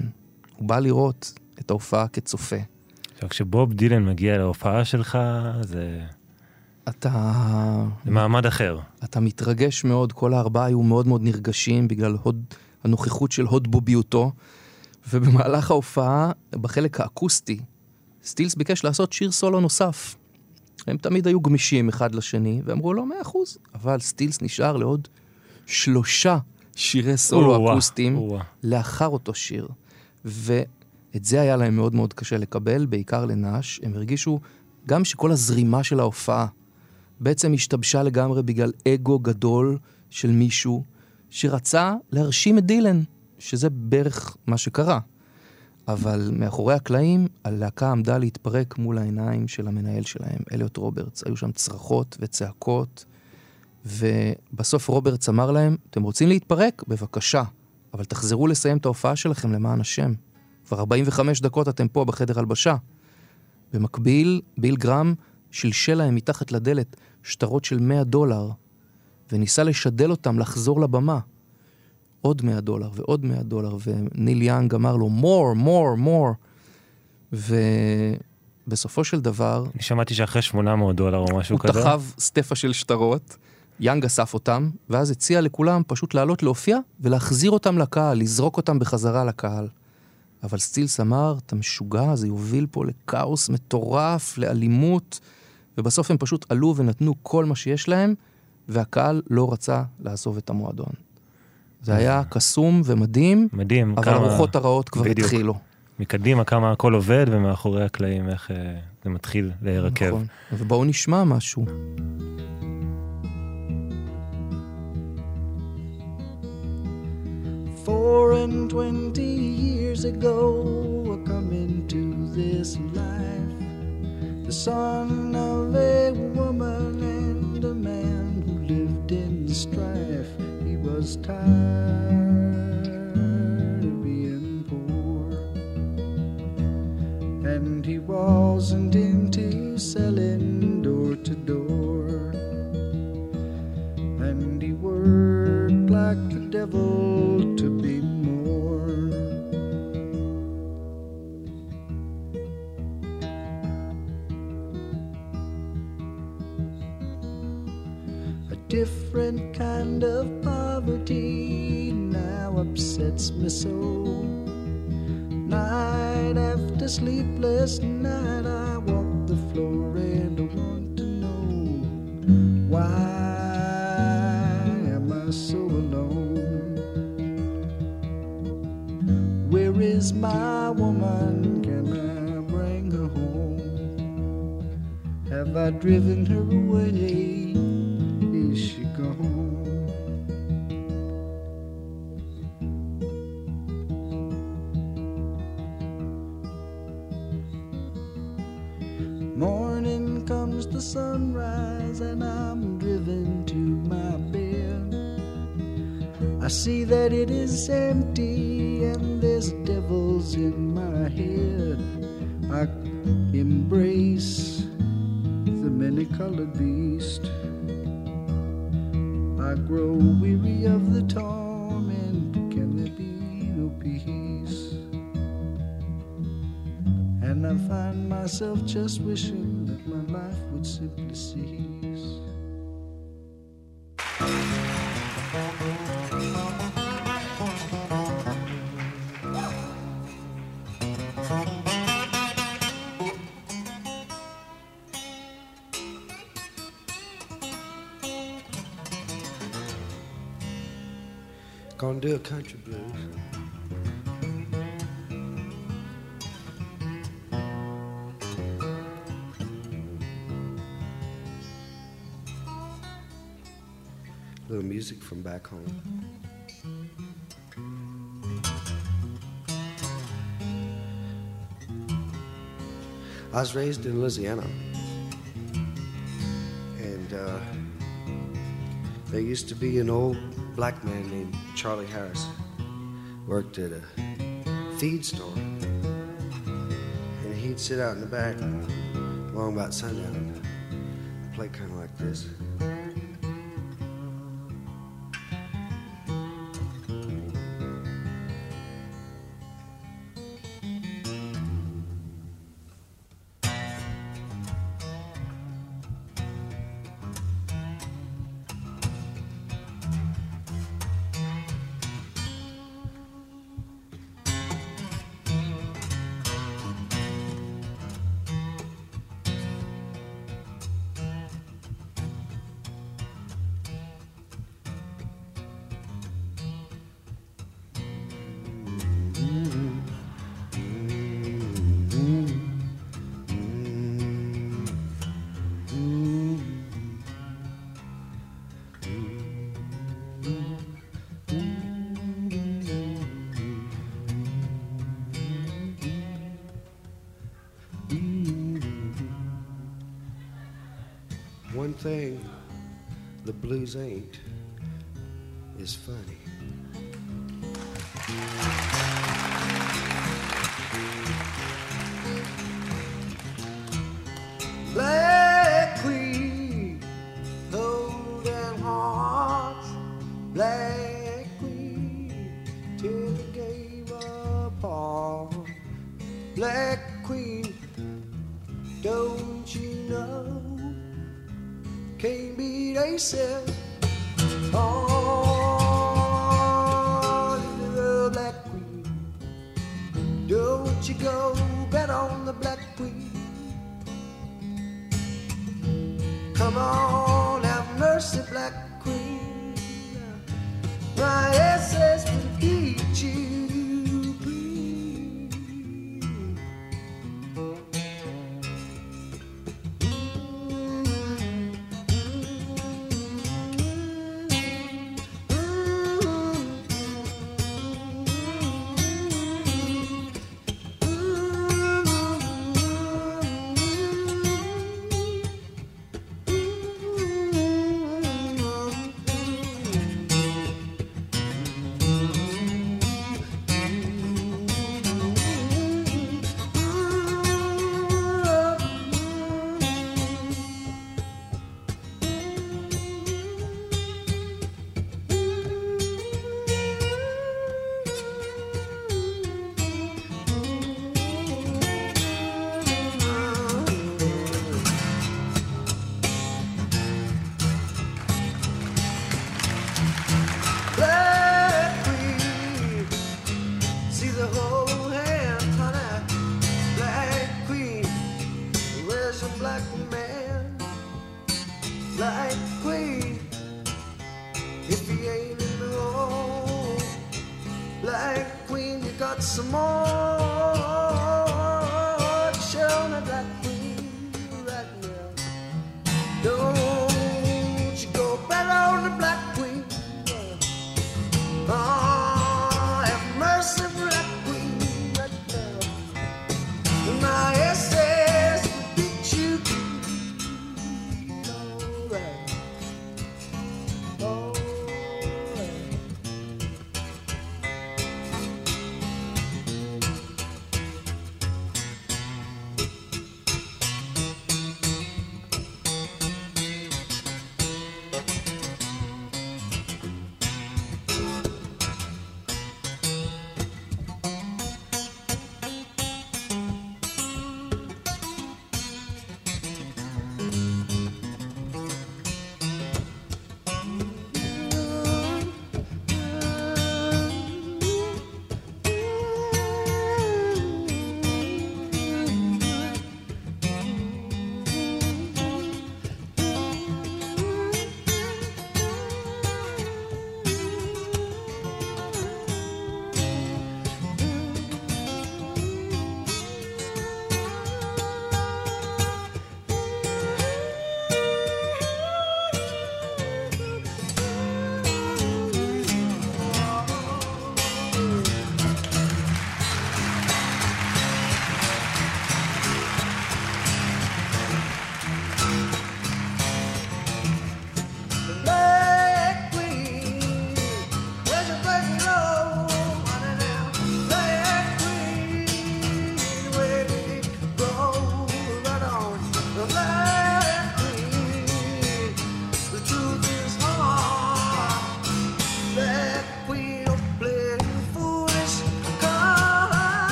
הוא בא לראות את ההופעה כצופה. עכשיו, כשבוב דילן מגיע להופעה שלך, זה אתה, זה מעמד אחר. אתה מתרגש מאוד, כל הארבעה היו מאוד מאוד נרגשים בגלל הוד, הנוכחות של הוד בוביותו, ובמהלך ההופעה, בחלק האקוסטי, סטילס ביקש לעשות שיר סולו נוסף. הם תמיד היו גמישים אחד לשני, ואמרו לו, מאה אחוז. אבל סטילס נשאר לעוד שלושה שירי סולו אקוסטיים. לאחר אותו שיר. ואת זה היה להם מאוד מאוד קשה לקבל, בעיקר לנאש. הם הרגישו גם שכל הזרימה של ההופעה בעצם השתבשה לגמרי בגלל אגו גדול של מישהו שרצה להרשים את דילן, שזה בערך מה שקרה. אבל מאחורי הקלעים, הלהקה עמדה להתפרק מול העיניים של המנהל שלהם, אליוט רוברטס. היו שם צרחות וצעקות, ובסוף רוברטס אמר להם, אתם רוצים להתפרק? בבקשה, אבל תחזרו לסיים את ההופעה שלכם למען השם. כבר 45 דקות אתם פה בחדר הלבשה. במקביל, ביל גרם שלשל להם מתחת לדלת שטרות של 100 דולר, וניסה לשדל אותם לחזור לבמה. עוד 100 דולר ועוד 100 דולר, וניל יאנג אמר לו, more, more, more. ובסופו של דבר, אני שמעתי שאחרי 800 דולר או משהו הוא כזה. תחב סטפה של שטרות, יאנג אסף אותם, ואז הציע לכולם פשוט לעלות להופיע ולהחזיר אותם לקהל, לזרוק אותם בחזרה לקהל. אבל סטילס אמר, אתה משוגע, זה יוביל פה לכאוס מטורף, לאלימות, ובסוף הם פשוט עלו ונתנו כל מה שיש להם, והקהל לא רצה לעזוב את המועדון. זה היה קסום ומדהים, מדהים, אבל כמה... הרוחות הרעות כבר בדיוק. התחילו. מקדימה כמה הכל עובד, ומאחורי הקלעים איך אה, זה מתחיל להירקב. נכון. ובואו נשמע משהו. Four and twenty years ago, I come into this life, the son of a woman and a man who lived in strife. He was tired of being poor, and he wasn't into selling door to door. And he worked like the devil upsets me so. Night after sleepless night, I walk the floor and I want to know why am I so alone? Where is my woman? Can I bring her home? Have I driven her away? It is empty, and there's devils in my head. I embrace the many colored beast. I grow weary of the torment. Can there be no peace? And I find myself just wishing do a country blues. little music from back home. I was raised in Louisiana, and uh, there used to be an old black man named Charlie Harris, worked at a feed store, and he'd sit out in the back long about sundown and play kind of like this. the blues ain't is funny.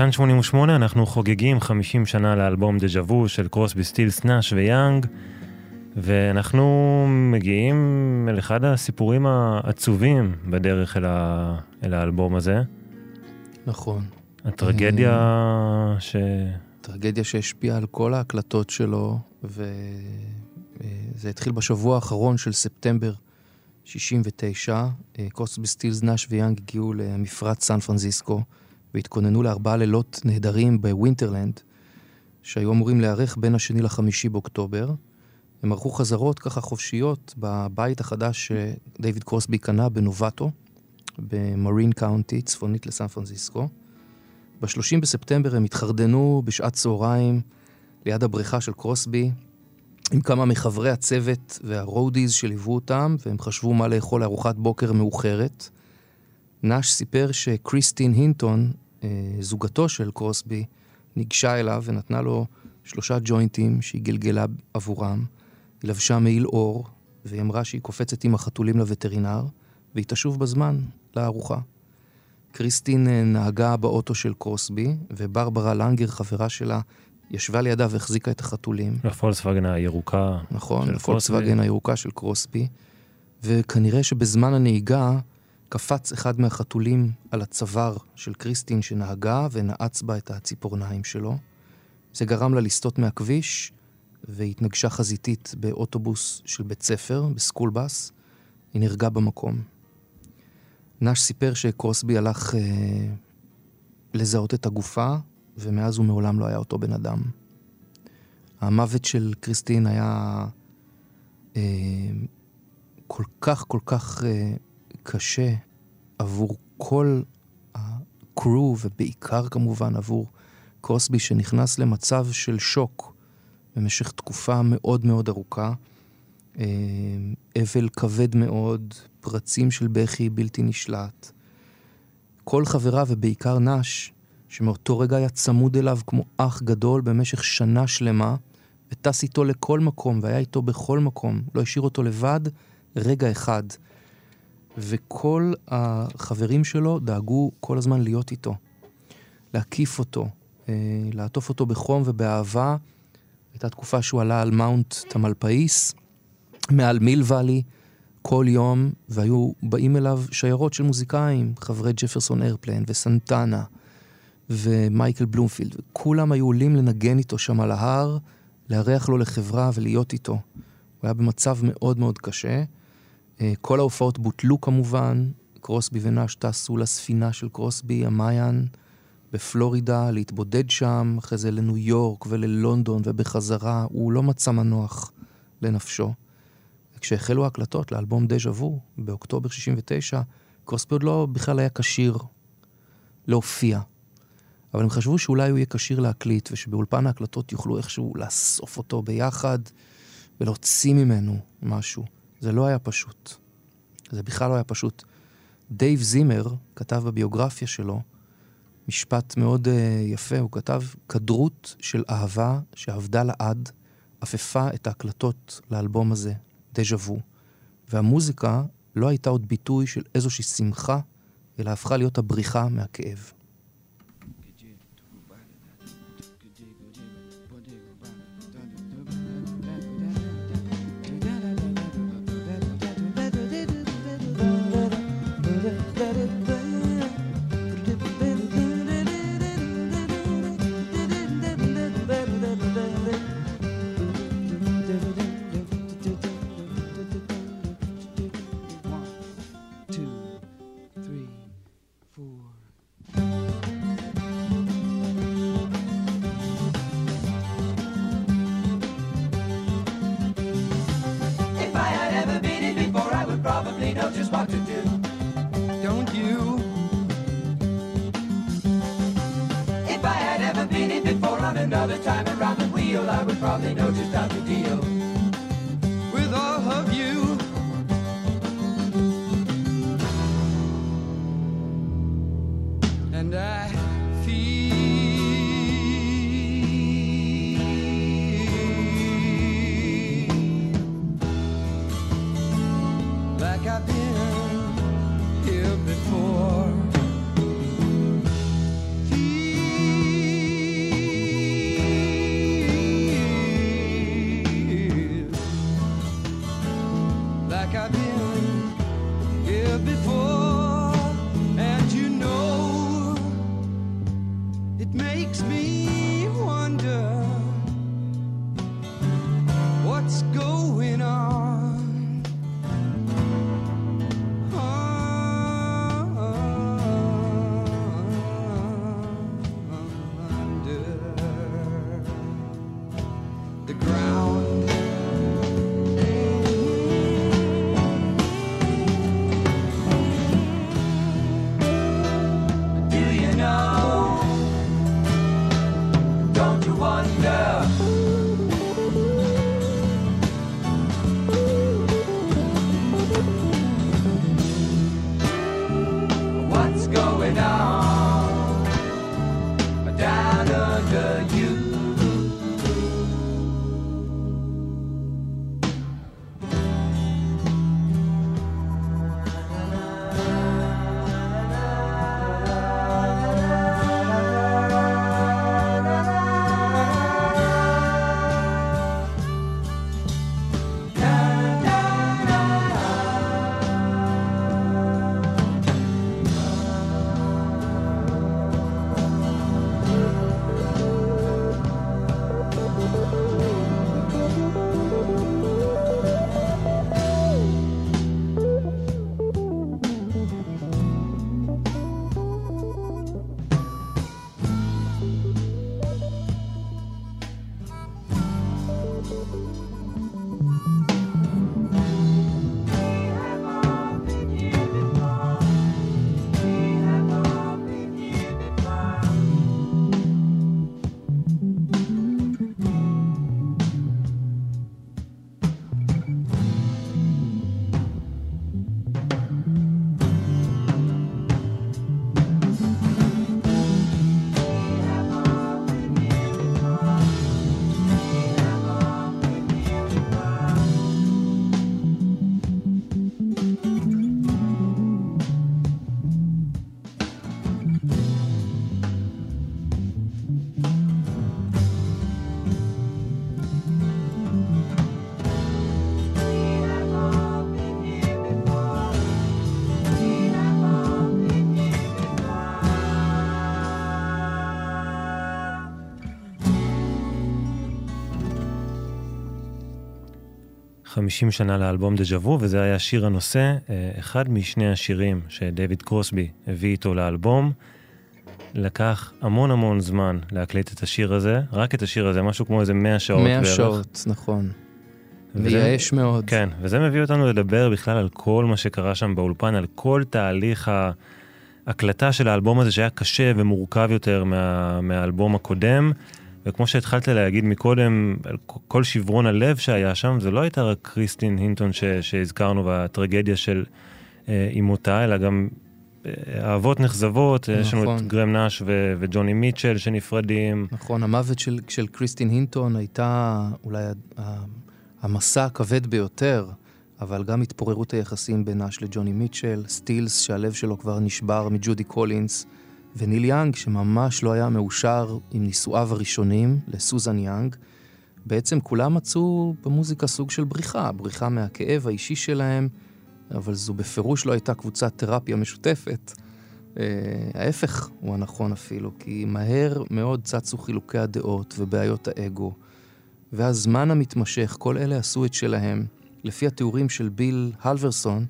כאן 88 אנחנו חוגגים 50 שנה לאלבום דז'ה וו של קרוסבי סטילס נאש ויאנג, ואנחנו מגיעים אל אחד הסיפורים העצובים בדרך אל, ה... אל האלבום הזה. נכון. הטרגדיה אה, ש... טרגדיה שהשפיעה על כל ההקלטות שלו, וזה אה, התחיל בשבוע האחרון של ספטמבר 69. אה, קרוסבי סטילס נאש ויאנג הגיעו למפרץ סן פרנזיסקו. והתכוננו לארבעה לילות נהדרים בווינטרלנד, שהיו אמורים להיערך בין השני לחמישי באוקטובר. הם ערכו חזרות ככה חופשיות בבית החדש שדייוויד קרוסבי קנה בנובטו, במרין קאונטי, צפונית לסן פרנזיסקו. ב-30 בספטמבר הם התחרדנו בשעת צהריים ליד הבריכה של קרוסבי, עם כמה מחברי הצוות וה roadies שליוו אותם, והם חשבו מה לאכול לארוחת בוקר מאוחרת. נאש סיפר שקריסטין הינטון, אה, זוגתו של קרוסבי, ניגשה אליו ונתנה לו שלושה ג'וינטים שהיא גלגלה עבורם. היא לבשה מעיל אור, והיא אמרה שהיא קופצת עם החתולים לווטרינר, והיא תשוב בזמן לארוחה. קריסטין אה, נהגה באוטו של קרוסבי, וברברה לנגר, חברה שלה, ישבה לידה והחזיקה את החתולים. לפולקסווגן הירוקה. נכון, קרוסבי. הירוקה של קרוסבי. וכנראה שבזמן הנהיגה קפץ אחד מהחתולים על הצוואר של קריסטין שנהגה ונעץ בה את הציפורניים שלו. זה גרם לה לסטות מהכביש והתנגשה חזיתית באוטובוס של בית ספר, בסקול בס. היא נהרגה במקום. נאש סיפר שקרוסבי הלך אה, לזהות את הגופה, ומאז הוא מעולם לא היה אותו בן אדם. המוות של קריסטין היה אה, כל כך כל כך אה, קשה עבור כל הקרו, ובעיקר כמובן עבור קרוסבי, שנכנס למצב של שוק במשך תקופה מאוד מאוד ארוכה. אה, אבל כבד מאוד, פרצים של בכי בלתי נשלט. כל חבריו, ובעיקר נש, שמאותו רגע היה צמוד אליו כמו אח גדול במשך שנה שלמה, וטס איתו לכל מקום, והיה איתו בכל מקום, לא השאיר אותו לבד רגע אחד. וכל החברים שלו דאגו כל הזמן להיות איתו, להקיף אותו, אה, לעטוף אותו בחום ובאהבה. הייתה תקופה שהוא עלה על מאונט תמלפאיס, מעל מיל ואלי, כל יום, והיו באים אליו שיירות של מוזיקאים, חברי ג'פרסון איירפליין וסנטנה ומייקל בלומפילד, וכולם היו עולים לנגן איתו שם על ההר, לארח לו לחברה ולהיות איתו. הוא היה במצב מאוד מאוד קשה. אה, כל ההופעות בוטלו כמובן, קרוסבי ונאש טסו לספינה של קרוסבי, המעיין, בפלורידה, להתבודד שם, אחרי זה לניו יורק וללונדון ובחזרה, הוא לא מצא מנוח לנפשו. וכשהחלו ההקלטות לאלבום דז'ה וו, באוקטובר 69, קרוסבי עוד לא בכלל היה כשיר להופיע. אבל הם חשבו שאולי הוא יהיה כשיר להקליט, ושבאולפן ההקלטות יוכלו איכשהו לאסוף אותו ביחד ולהוציא ממנו משהו. זה לא היה פשוט. זה בכלל לא היה פשוט. דייב זימר כתב בביוגרפיה שלו משפט מאוד uh, יפה, הוא כתב, כדרות של אהבה שאבדה לעד, עפפה את ההקלטות לאלבום הזה, דז'ה וו. והמוזיקה לא הייתה עוד ביטוי של איזושהי שמחה, אלא הפכה להיות הבריחה מהכאב. Just what to do. Don't you? If I had ever been in before on another time around the wheel, I would probably know just how to deal 50 שנה לאלבום דז'ה וו, וזה היה שיר הנושא, אה, אחד משני השירים שדייוויד קרוסבי הביא איתו לאלבום. לקח המון המון זמן להקליט את השיר הזה, רק את השיר הזה, משהו כמו איזה 100 שעות 100 בערך. 100 שעות, נכון. מייאש מאוד. כן, וזה מביא אותנו לדבר בכלל על כל מה שקרה שם באולפן, על כל תהליך ההקלטה של האלבום הזה שהיה קשה ומורכב יותר מה, מהאלבום הקודם. וכמו שהתחלת להגיד מקודם, כל שברון הלב שהיה שם, זה לא הייתה רק קריסטין הינטון ש, שהזכרנו והטרגדיה של אה, אימותה, אלא גם אה, אהבות נכזבות, נכון. יש לנו את נכון. גרם נאש ו- וג'וני מיטשל שנפרדים. נכון, המוות של, של קריסטין הינטון הייתה אולי המסע הכבד ביותר, אבל גם התפוררות היחסים בין נאש לג'וני מיטשל, סטילס שהלב שלו כבר נשבר מג'ודי קולינס, וניל יאנג שממש לא היה מאושר עם נישואיו הראשונים לסוזן יאנג. בעצם כולם מצאו במוזיקה סוג של בריחה, בריחה מהכאב האישי שלהם, אבל זו בפירוש לא הייתה קבוצת תרפיה משותפת. אה, ההפך הוא הנכון אפילו, כי מהר מאוד צצו חילוקי הדעות ובעיות האגו. והזמן המתמשך, כל אלה עשו את שלהם. לפי התיאורים של ביל הלברסון,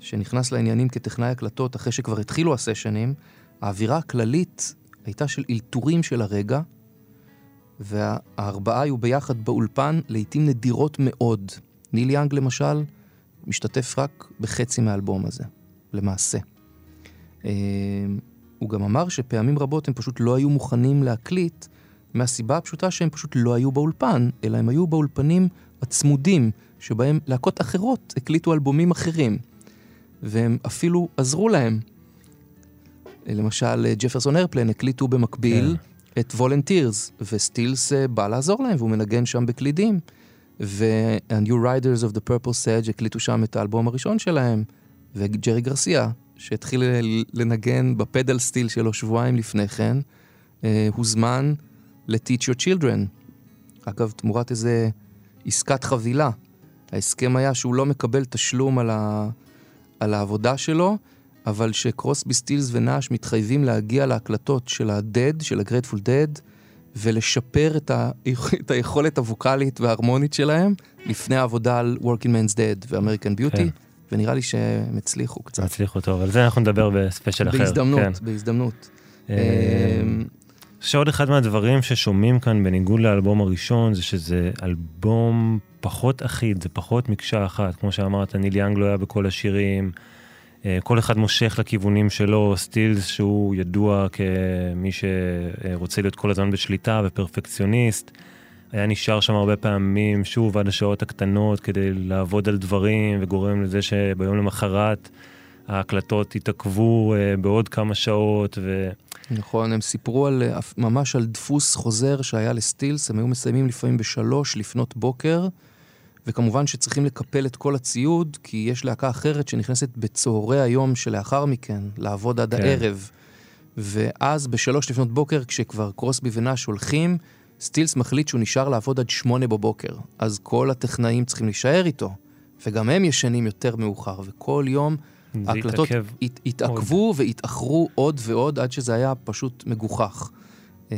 שנכנס לעניינים כטכנאי הקלטות אחרי שכבר התחילו הסשנים, האווירה הכללית הייתה של אלתורים של הרגע, והארבעה היו ביחד באולפן לעיתים נדירות מאוד. ניל יאנג למשל משתתף רק בחצי מהאלבום הזה, למעשה. אה, הוא גם אמר שפעמים רבות הם פשוט לא היו מוכנים להקליט, מהסיבה הפשוטה שהם פשוט לא היו באולפן, אלא הם היו באולפנים הצמודים, שבהם להקות אחרות הקליטו אלבומים אחרים, והם אפילו עזרו להם. למשל, אה, ג'פרסון איירפלן הקליטו במקביל את Volunteers, וסטילס אה, בא לעזור להם, והוא מנגן שם בקלידים. ו-New Riders of the Purple Sage הקליטו שם את האלבום הראשון שלהם, וג'רי גרסיה, שהתחיל לנגן ב pedal steel שלו שבועיים לפני כן, אה, הוזמן ל-Teach Your Children. אגב, תמורת איזה עסקת חבילה. ההסכם היה שהוא לא מקבל תשלום על, ה... על העבודה שלו, אבל שקרוסבי סטילס ונאש מתחייבים להגיע להקלטות של ה-Dead, של ה-Grateful Dead, ולשפר את, ה... את היכולת הווקאלית וההרמונית שלהם לפני העבודה על Working Man's Dead ו-American Beauty, כן. ונראה לי שהם הצליחו קצת. הצליחו טוב, על זה אנחנו נדבר בספיישל אחר. בהזדמנות, כן. בהזדמנות. אה, אמ, שעוד אחד מהדברים ששומעים כאן בניגוד לאלבום הראשון זה שזה אלבום פחות אחיד, זה פחות מקשה אחת. כמו שאמרת, ניל יאנג לא היה בכל השירים, כל אחד מושך לכיוונים שלו, סטילס שהוא ידוע כמי שרוצה להיות כל הזמן בשליטה ופרפקציוניסט. היה נשאר שם הרבה פעמים, שוב, עד השעות הקטנות כדי לעבוד על דברים, וגורם לזה שביום למחרת ההקלטות התעכבו אה, בעוד כמה שעות, ו... נכון, הם סיפרו על, אה, ממש על דפוס חוזר שהיה לסטילס, הם היו מסיימים לפעמים בשלוש לפנות בוקר, וכמובן שצריכים לקפל את כל הציוד, כי יש להקה אחרת שנכנסת בצהרי היום שלאחר מכן, לעבוד עד כן. הערב. ואז בשלוש לפנות בוקר, כשכבר קרוסבי ונאש הולכים, סטילס מחליט שהוא נשאר לעבוד עד שמונה בבוקר. אז כל הטכנאים צריכים להישאר איתו, וגם הם ישנים יותר מאוחר, וכל יום ההקלטות הת, התעכבו והתאחרו עוד ועוד עד שזה היה פשוט מגוחך. אה,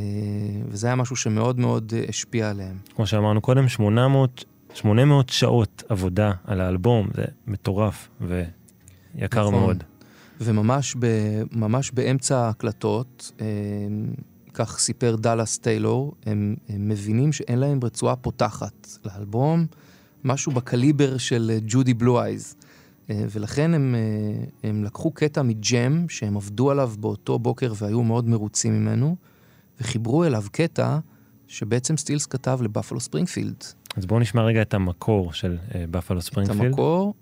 וזה היה משהו שמאוד מאוד אה, השפיע עליהם. כמו שאמרנו קודם, 800, 800 שעות עבודה על האלבום, זה מטורף ויקר נכון. מאוד. וממש ב, ממש באמצע ההקלטות, אה, כך סיפר דאלאס טיילור, הם, הם מבינים שאין להם רצועה פותחת לאלבום, משהו בקליבר של אה, ג'ודי בלו אייז. אה, ולכן הם, אה, הם לקחו קטע מג'ם שהם עבדו עליו באותו בוקר והיו מאוד מרוצים ממנו, וחיברו אליו קטע שבעצם סטילס כתב לבפלו ספרינגפילד. אז בואו נשמע רגע את המקור של אה, בפלו את ספרינגפילד. המקור,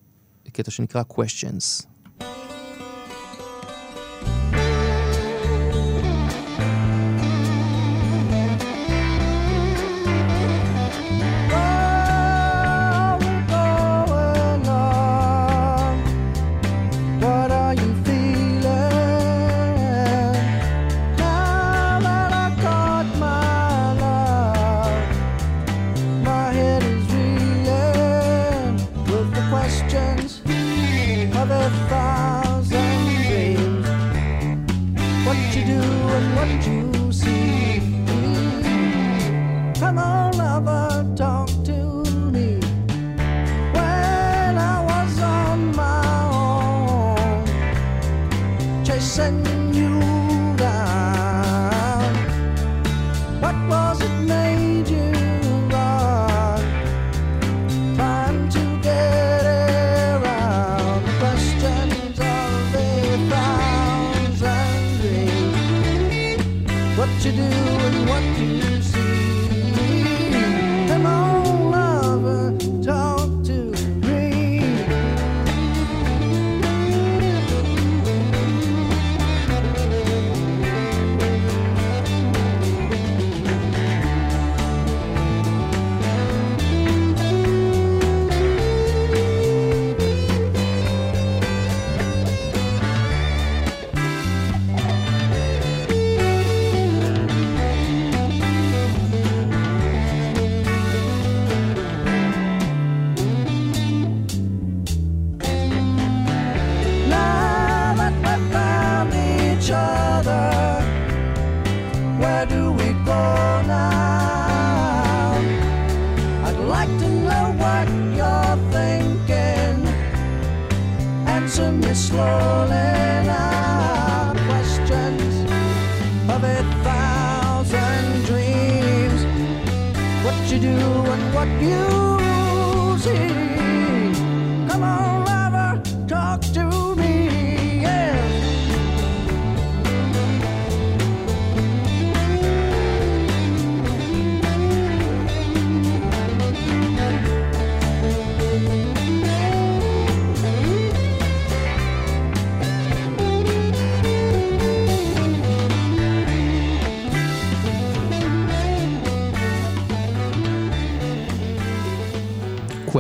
קטע שנקרא Questions.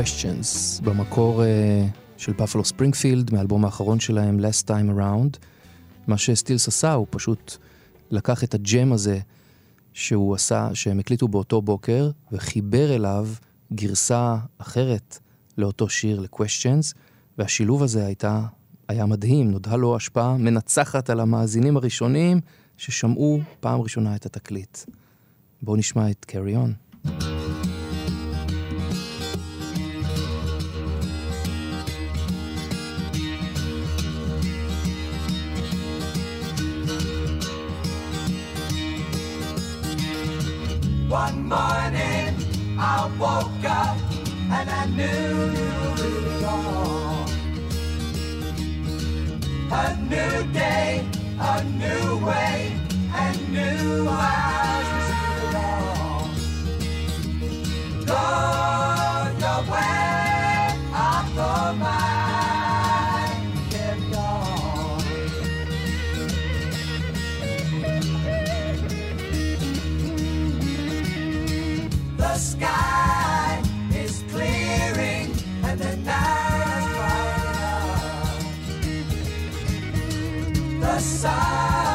Questions, במקור uh, של בפלו ספרינגפילד, מהאלבום האחרון שלהם, Last Time Around. מה שסטילס עשה, הוא פשוט לקח את הג'ם הזה שהוא עשה, שהם הקליטו באותו בוקר, וחיבר אליו גרסה אחרת לאותו שיר, ל-Questions, והשילוב הזה הייתה, היה מדהים, נודעה לו השפעה מנצחת על המאזינים הראשונים ששמעו פעם ראשונה את התקליט. בואו נשמע את Carry On. One morning I woke up and I knew it all. A new day, a new way, and new eyes to it all. The sky is clearing and the night is bright The sun.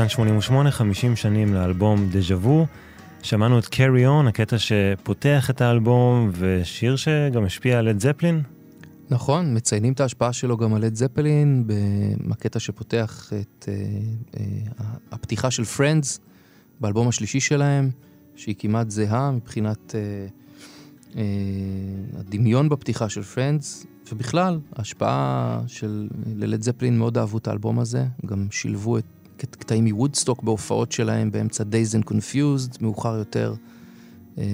כאן 88, 50 שנים לאלבום דז'ה וו. שמענו את Carry On, הקטע שפותח את האלבום, ושיר שגם השפיע על לד זפלין. נכון, מציינים את ההשפעה שלו גם על לד זפלין, בקטע שפותח את אה, אה, הפתיחה של Friends, באלבום השלישי שלהם, שהיא כמעט זהה מבחינת אה, אה, הדמיון בפתיחה של Friends, ובכלל, ההשפעה של ללד זפלין מאוד אהבו את האלבום הזה, גם שילבו את קטעים מוודסטוק בהופעות שלהם באמצע Dazed and Confused, מאוחר יותר. אה,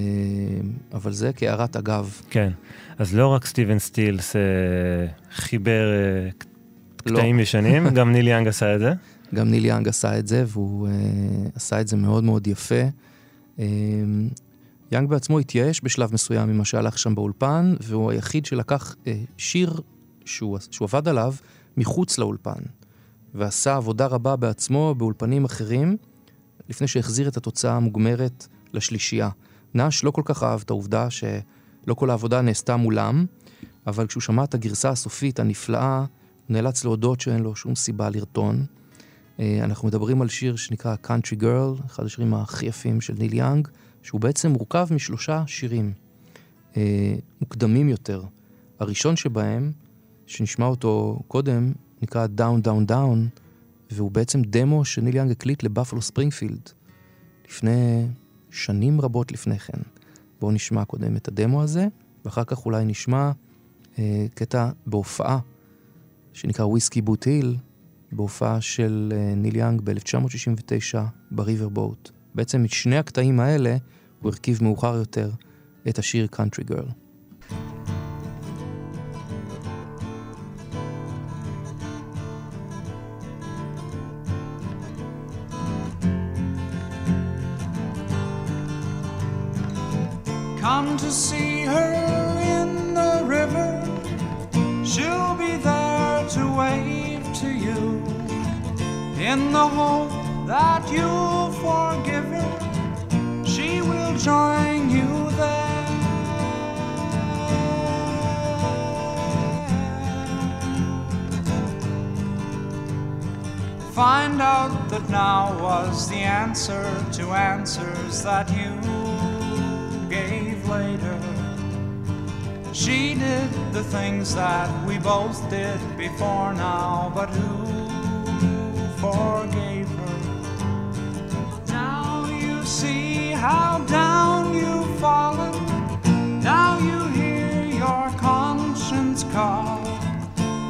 אבל זה כהערת אגב. כן. אז לא רק סטיבן סטילס אה, חיבר אה, לא. קטעים ישנים, גם ניל יאנג עשה את זה. גם ניל יאנג עשה את זה, והוא עשה את זה מאוד מאוד יפה. יאנג בעצמו התייאש בשלב מסוים ממה שהלך שם באולפן, והוא היחיד שלקח שיר שהוא, שהוא עבד עליו מחוץ לאולפן, ועשה עבודה רבה בעצמו באולפנים אחרים, לפני שהחזיר את התוצאה המוגמרת לשלישייה. נאש לא כל כך אהב את העובדה שלא כל העבודה נעשתה מולם, אבל כשהוא שמע את הגרסה הסופית הנפלאה, הוא נאלץ להודות שאין לו שום סיבה לרטון. אה, אנחנו מדברים על שיר שנקרא Country Girl, אחד השירים הכי יפים של ניל יאנג, שהוא בעצם מורכב משלושה שירים אה, מוקדמים יותר. הראשון שבהם, שנשמע אותו קודם, נקרא Down Down Down, והוא בעצם דמו שניל יאנג הקליט לבאפלו ספרינגפילד, לפני שנים רבות לפני כן. בואו נשמע קודם את הדמו הזה, ואחר כך אולי נשמע אה, קטע בהופעה שנקרא Whiskey Boot Hill, בהופעה של אה, ניל יאנג ב-1969 בריבר בוט. בעצם את שני הקטעים האלה הוא הרכיב מאוחר יותר את השיר קאנטרי גרל. To see her in the river. She'll be there to wave to you in the hope that you'll forgive her. She will join you there. Find out that now was the answer to answers that you She did the things that we both did before now, but who forgave her? Now you see how down you've fallen. Now you hear your conscience call.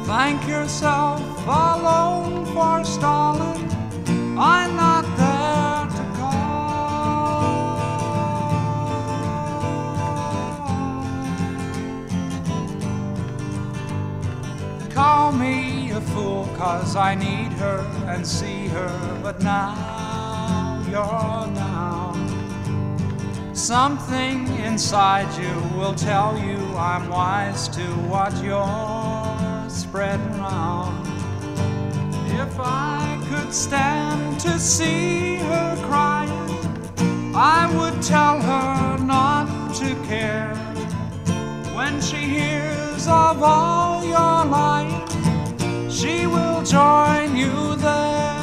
Thank yourself alone for stalling. I'm call. Me a fool, cause I need her and see her, but now you're down. Something inside you will tell you I'm wise to what you're spreading round. If I could stand to see her crying, I would tell her not to care. When she hears of all your lying, she will join you there.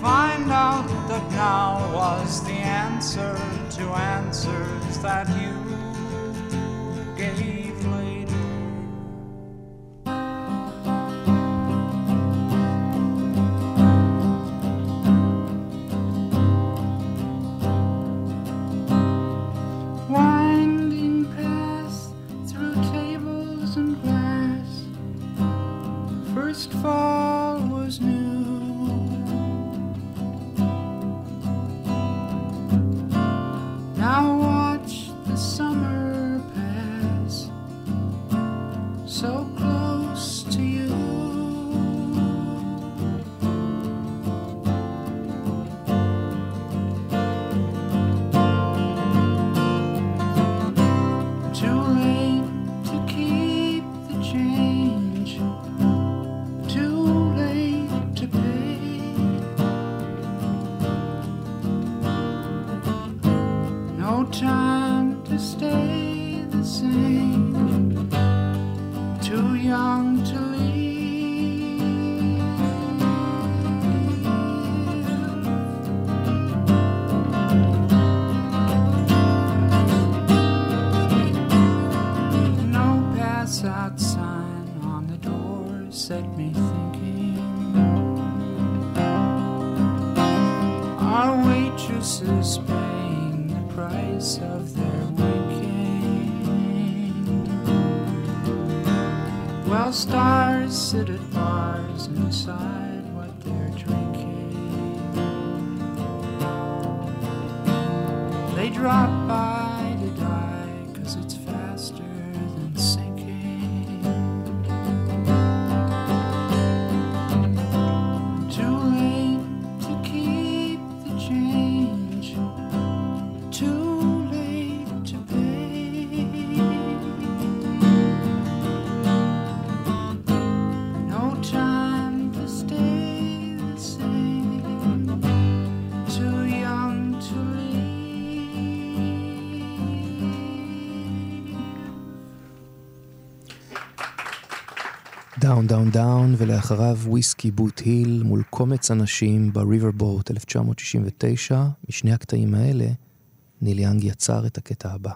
Find out that now was the answer to answers that you gave time to stay the same. Too young to leave. No pass out sign on the door set me thinking. Our waitresses of their waking. While stars sit at bars and decide what they're drinking. They drop by Down ולאחריו Whiskey Boot Hill מול קומץ אנשים ב Riverboat 1969. משני הקטעים האלה, ניל יאנג יצר את הקטע הבא.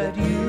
that you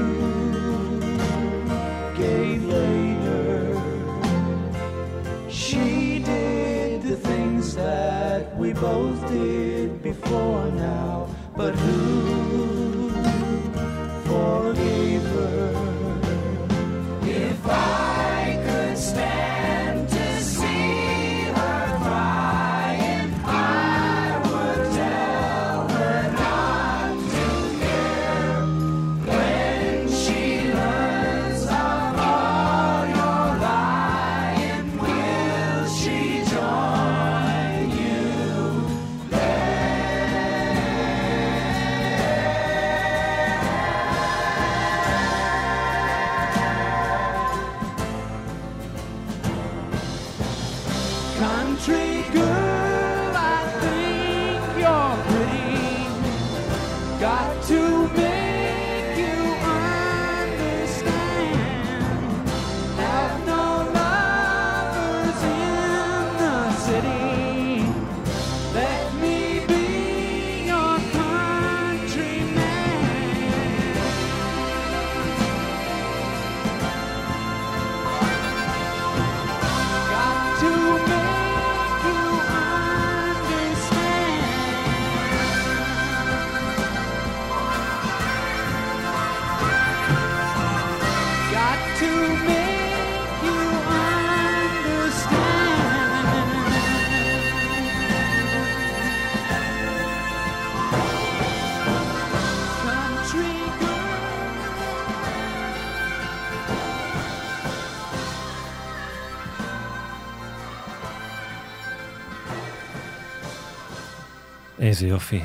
איזה יופי.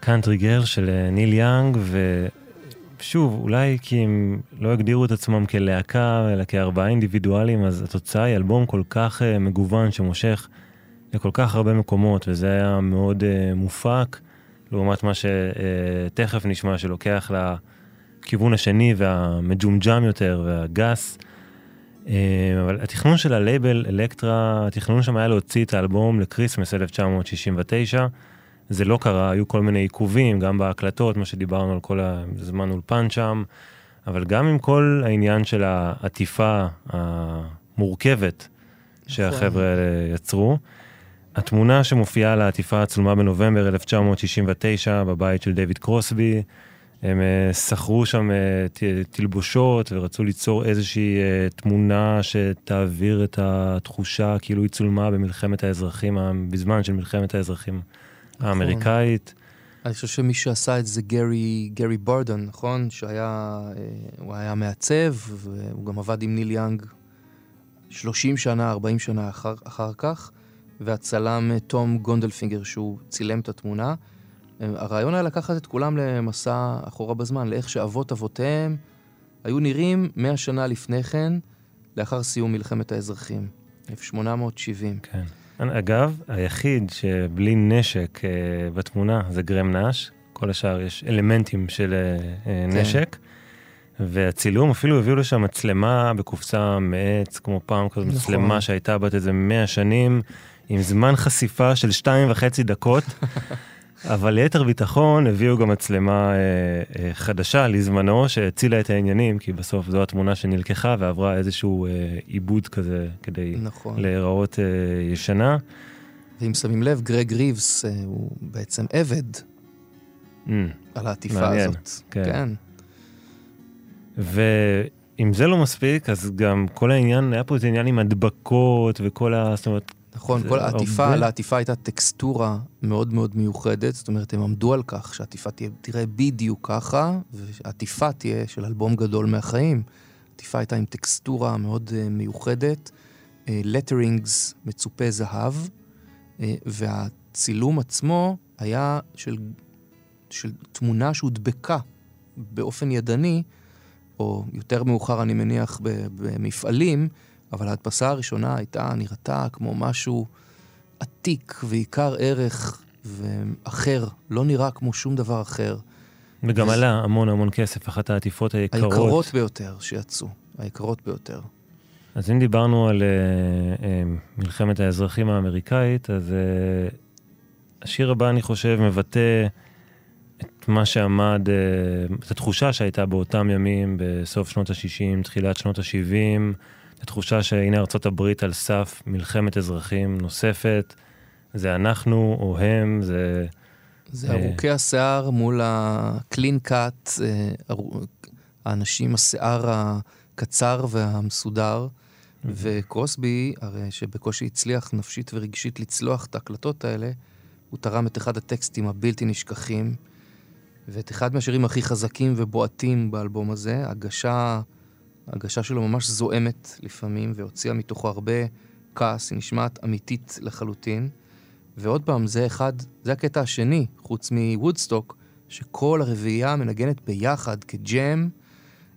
Country Girl של אה, ניל יאנג, ושוב, אולי כי הם לא הגדירו את עצמם כלהקה, אלא כארבעה אינדיבידואלים, אז התוצאה היא אלבום כל כך אה, מגוון שמושך לכל כך הרבה מקומות, וזה היה מאוד אה, מופק, לעומת מה שתכף אה, נשמע, שלוקח לכיוון השני והמג'ומג'ם יותר והגס. אבל התכנון של הלייבל אלקטרה, התכנון שם היה להוציא את האלבום ל Christmas 1969. זה לא קרה, היו כל מיני עיכובים, גם בהקלטות, מה שדיברנו על כל הזמן אולפן שם, אבל גם עם כל העניין של העטיפה המורכבת שהחבר'ה האלה יצרו. התמונה שמופיעה על העטיפה הצלומה בנובמבר 1969 בבית של דיוויד קרוסבי, הם אה, שכרו שם אה, תלבושות ורצו ליצור איזושהי אה, תמונה שתעביר את התחושה כאילו היא צולמה במלחמת האזרחים, בזמן של מלחמת האזרחים האמריקאית. אני חושב שמי שעשה את זה גרי, גרי ברדון, נכון? שהיה, הוא היה מעצב, והוא גם עבד עם ניל יאנג 30 שנה, 40 שנה אחר, אחר כך, והצלם תום גונדלפינגר, שהוא צילם את התמונה. הרעיון היה לקחת את כולם למסע אחורה בזמן, לאיך שאבות אבותיהם היו נראים 100 שנה לפני כן, לאחר סיום מלחמת האזרחים, 1870. כן. אגב, היחיד שבלי נשק אה, בתמונה זה גרם נאש, כל השאר יש אלמנטים של אה, אה, כן. נשק. והצילום, אפילו הביאו לשם מצלמה בקופסה מעץ, כמו פעם כזאת, נכון. מצלמה שהייתה בת איזה 100 שנים, עם זמן חשיפה של שתיים וחצי דקות. אבל ליתר ביטחון הביאו גם מצלמה אה, אה, חדשה לזמנו, שהצילה את העניינים, כי בסוף זו התמונה שנלקחה ועברה איזשהו אה, עיבוד כזה כדי נכון. להיראות אה, ישנה. ואם שמים לב, גרג ריבס אה, הוא בעצם עבד Mm, על העטיפה מעניין, הזאת. כן. כן. ואם זה לא מספיק, אז גם כל העניין, היה פה איזה עניין עם הדבקות וכל ה... זאת אומרת, נכון, כל העטיפה, הרבה- לעטיפה הייתה טקסטורה מאוד מאוד מיוחדת, זאת אומרת, הם עמדו על כך שהעטיפה תהיה, תראה בדיוק ככה, והעטיפה תהיה של אלבום גדול מהחיים. העטיפה הייתה עם טקסטורה מאוד uh, מיוחדת, לטרינגס מצופה זהב, uh, והצילום עצמו היה של, של תמונה שהודבקה באופן ידני, או יותר מאוחר, אני מניח, ב- במפעלים, אבל ההדפסה הראשונה הייתה, נראתה כמו משהו עתיק ועיקר ערך ואחר, לא נראה כמו שום דבר אחר. וגם וזה- עלה המון המון כסף, אחת העטיפות היקרות. היקרות ביותר שיצאו, היקרות ביותר. אז אם דיברנו על uh, uh, מלחמת האזרחים האמריקאית, אז uh, השיר הבא, אני חושב, מבטא את מה שעמד, uh, את התחושה שהייתה באותם ימים, בסוף שנות ה-60, תחילת שנות ה-70, התחושה שהנה ארצות הברית על סף מלחמת אזרחים נוספת, זה אנחנו או הם, זה... זה אה, ארוכי השיער מול הקלין קאט, האנשים, השיער הקצר והמסודר, וקרוסבי, הרי שבקושי הצליח נפשית ורגשית לצלוח את ההקלטות האלה, הוא תרם את אחד הטקסטים הבלתי נשכחים, ואת אחד מהשירים הכי חזקים ובועטים באלבום הזה, הגשה, הגשה שלו ממש זועמת לפעמים, והוציאה מתוכו הרבה כעס, היא נשמעת אמיתית לחלוטין. ועוד פעם, זה אחד, זה הקטע השני, חוץ מוודסטוק, שכל הרביעייה מנגנת ביחד כג'ם,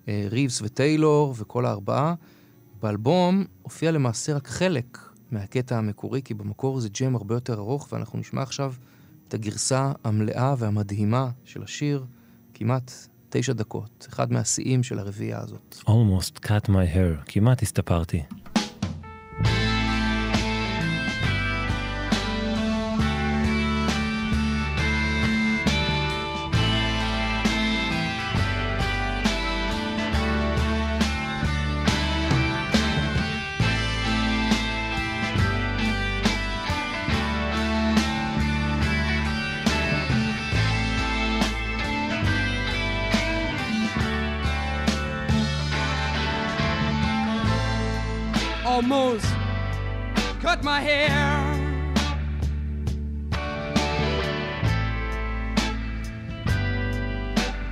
אה, ריבס וטיילור וכל הארבעה. באלבום הופיע למעשה רק חלק מהקטע המקורי, כי במקור זה ג'ם הרבה יותר ארוך, ואנחנו נשמע עכשיו את הגרסה המלאה והמדהימה של השיר, כמעט תשע דקות, אחד מהשיאים של הרביעייה הזאת. Almost cut my hair, כמעט הסתפרתי. Almost cut my hair.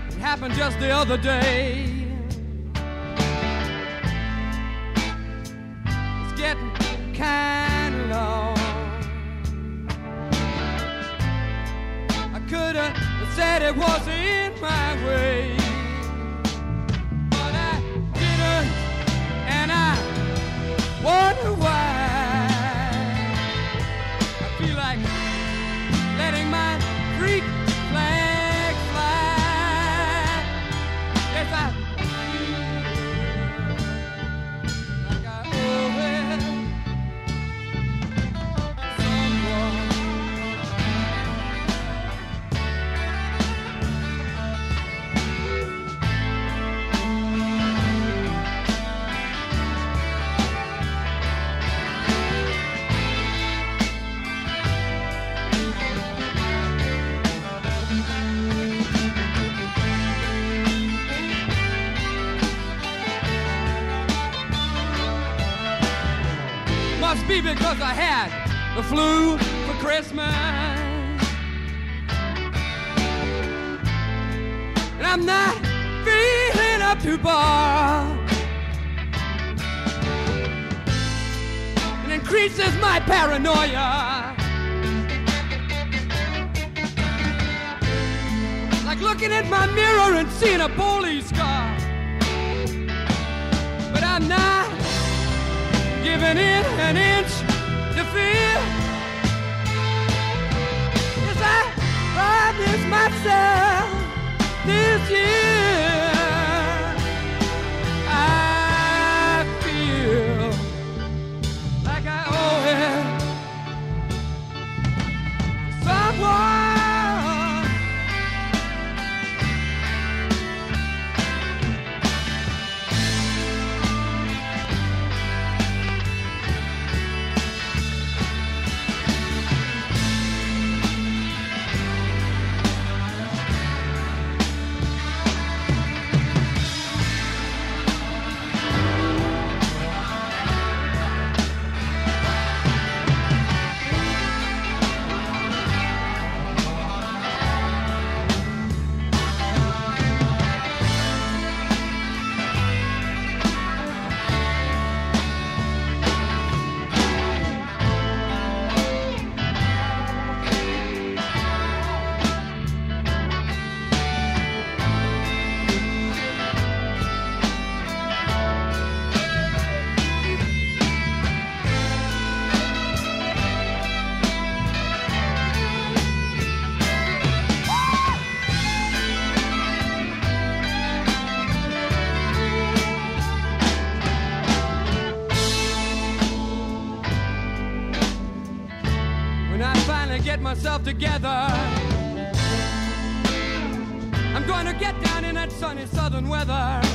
It happened just the other day. Christmas. together. I'm gonna get down in that sunny southern weather.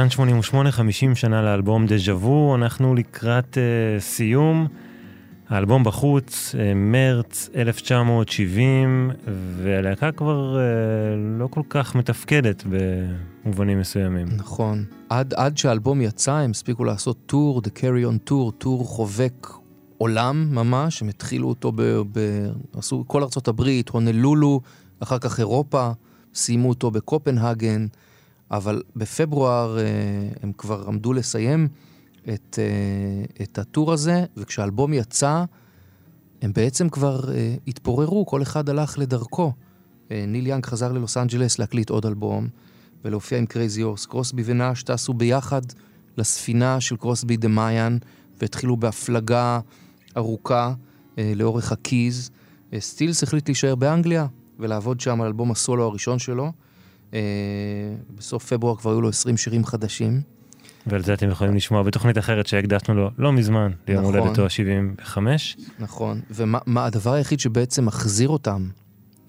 כאן 88, 50 שנה לאלבום דז'ה וו, אנחנו לקראת uh, סיום. האלבום בחוץ, uh, מרץ 1970, והלהקה כבר uh, לא כל כך מתפקדת במובנים מסוימים. נכון. עד, עד שהאלבום יצא, הם הספיקו לעשות טור, The Carry On Tour, טור חובק עולם ממש, הם התחילו אותו ב... ב עשו כל ארצות הברית, הונלולו, אחר כך אירופה, סיימו אותו בקופנהגן, אבל בפברואר אה, הם כבר עמדו לסיים את, אה, את ה tour הזה, וכשהאלבום יצא, הם בעצם כבר אה, התפוררו, כל אחד הלך לדרכו. ניל יאנג חזר ללוס אנג'לס להקליט עוד אלבום, ולהופיע עם Crazy Horse. קרוסבי ונאש טסו ביחד לספינה של קרוסבי The Mayan, והתחילו בהפלגה ארוכה אה, לאורך הקיז. אה, סטילס החליט להישאר באנגליה ולעבוד שם על אלבום הסולו הראשון שלו. אה, בסוף פברואר כבר היו לו 20 שירים חדשים. ועל זה אתם יכולים לשמוע בתוכנית אחרת שהקדשנו לו לא מזמן, ליום נכון. הולדתו ה-75. נכון, ומה מה הדבר היחיד שבעצם מחזיר אותם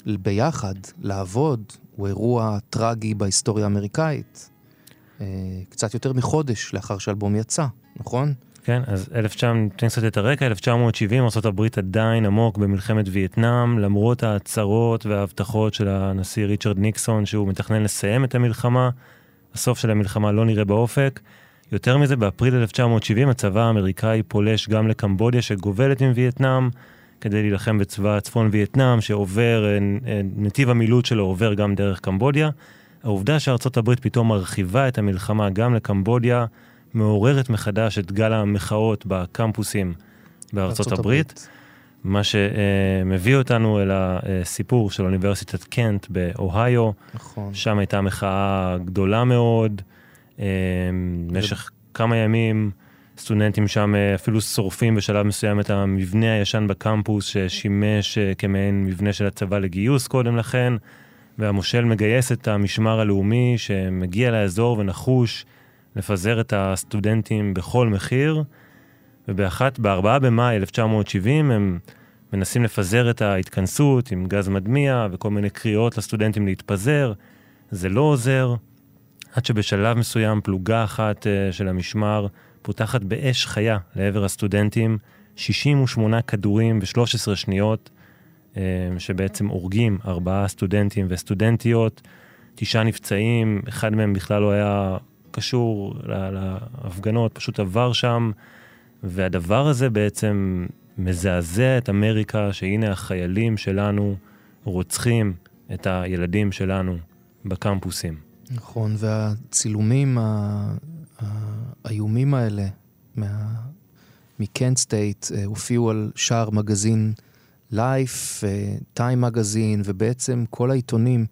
ביחד לעבוד, הוא אירוע טרגי בהיסטוריה האמריקאית. אה, קצת יותר מחודש לאחר שהאלבום יצא, נכון? כן, אז 1900, ניתן קצת את הרקע, 1970, ארה"ב עדיין עמוק במלחמת וייטנאם, למרות ההצהרות וההבטחות של הנשיא ריצ'רד ניקסון שהוא מתכנן לסיים את המלחמה, הסוף של המלחמה לא נראה באופק. יותר מזה, באפריל 1970 הצבא האמריקאי פולש גם לקמבודיה שגובלת עם וייטנאם, כדי להילחם בצבא צפון וייטנאם שעובר, אה, אה, נתיב המילוט שלו עובר גם דרך קמבודיה. העובדה שארצות הברית פתאום מרחיבה את המלחמה גם לקמבודיה, מעוררת מחדש את גל המחאות בקמפוסים בארצות הברית. הברית. מה שמביא אותנו אל הסיפור של אוניברסיטת קנט באוהיו. נכון. שם הייתה מחאה גדולה מאוד. אה, במשך כמה ימים סטודנטים שם אה, אפילו שורפים בשלב מסוים את המבנה הישן בקמפוס ששימש אה, כמעין מבנה של הצבא לגיוס קודם לכן. והמושל מגייס את המשמר הלאומי שמגיע לאזור ונחוש לפזר את הסטודנטים בכל מחיר. ובאחת, בארבעה במאי 1970 הם מנסים לפזר את ההתכנסות עם גז מדמיע וכל מיני קריאות לסטודנטים להתפזר. זה לא עוזר, עד שבשלב מסוים פלוגה אחת אה, של המשמר פותחת באש חיה לעבר הסטודנטים, 68 כדורים ב-13 שניות, אה, שבעצם הורגים ארבעה סטודנטים וסטודנטיות, תשעה נפצעים, אחד מהם בכלל לא היה קשור לה- להפגנות, פשוט עבר שם, והדבר הזה בעצם מזעזע את אמריקה, שהנה החיילים שלנו רוצחים את הילדים שלנו בקמפוסים. נכון, והצילומים האיומים האלה מה- מקנט סטייט אה, הופיעו על שער מגזין לייף, טיים מגזין, ובעצם כל העיתונים.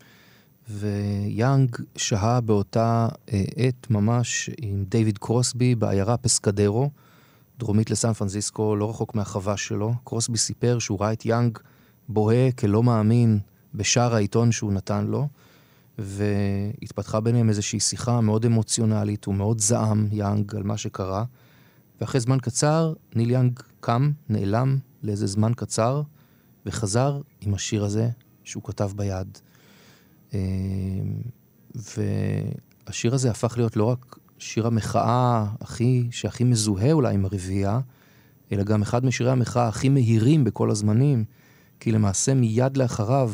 ויאנג שהה באותה אה, עת ממש עם דיוויד קרוסבי בעיירה פסקדרו, דרומית לסן פרנסיסקו, לא רחוק מהחווה שלו. קרוסבי סיפר שהוא ראה את יאנג בוהה כלא מאמין בשער העיתון שהוא נתן לו, והתפתחה ביניהם איזושהי שיחה מאוד אמוציונלית, הוא מאוד זעם, יאנג, על מה שקרה. ואחרי זמן קצר, ניל יאנג קם, נעלם לאיזה זמן קצר, וחזר עם השיר הזה שהוא כתב ביד. אה, והשיר הזה הפך להיות לא רק שיר המחאה הכי, שהכי מזוהה אולי עם הרביעייה, אלא גם אחד משירי המחאה הכי מהירים בכל הזמנים, כי למעשה מיד לאחריו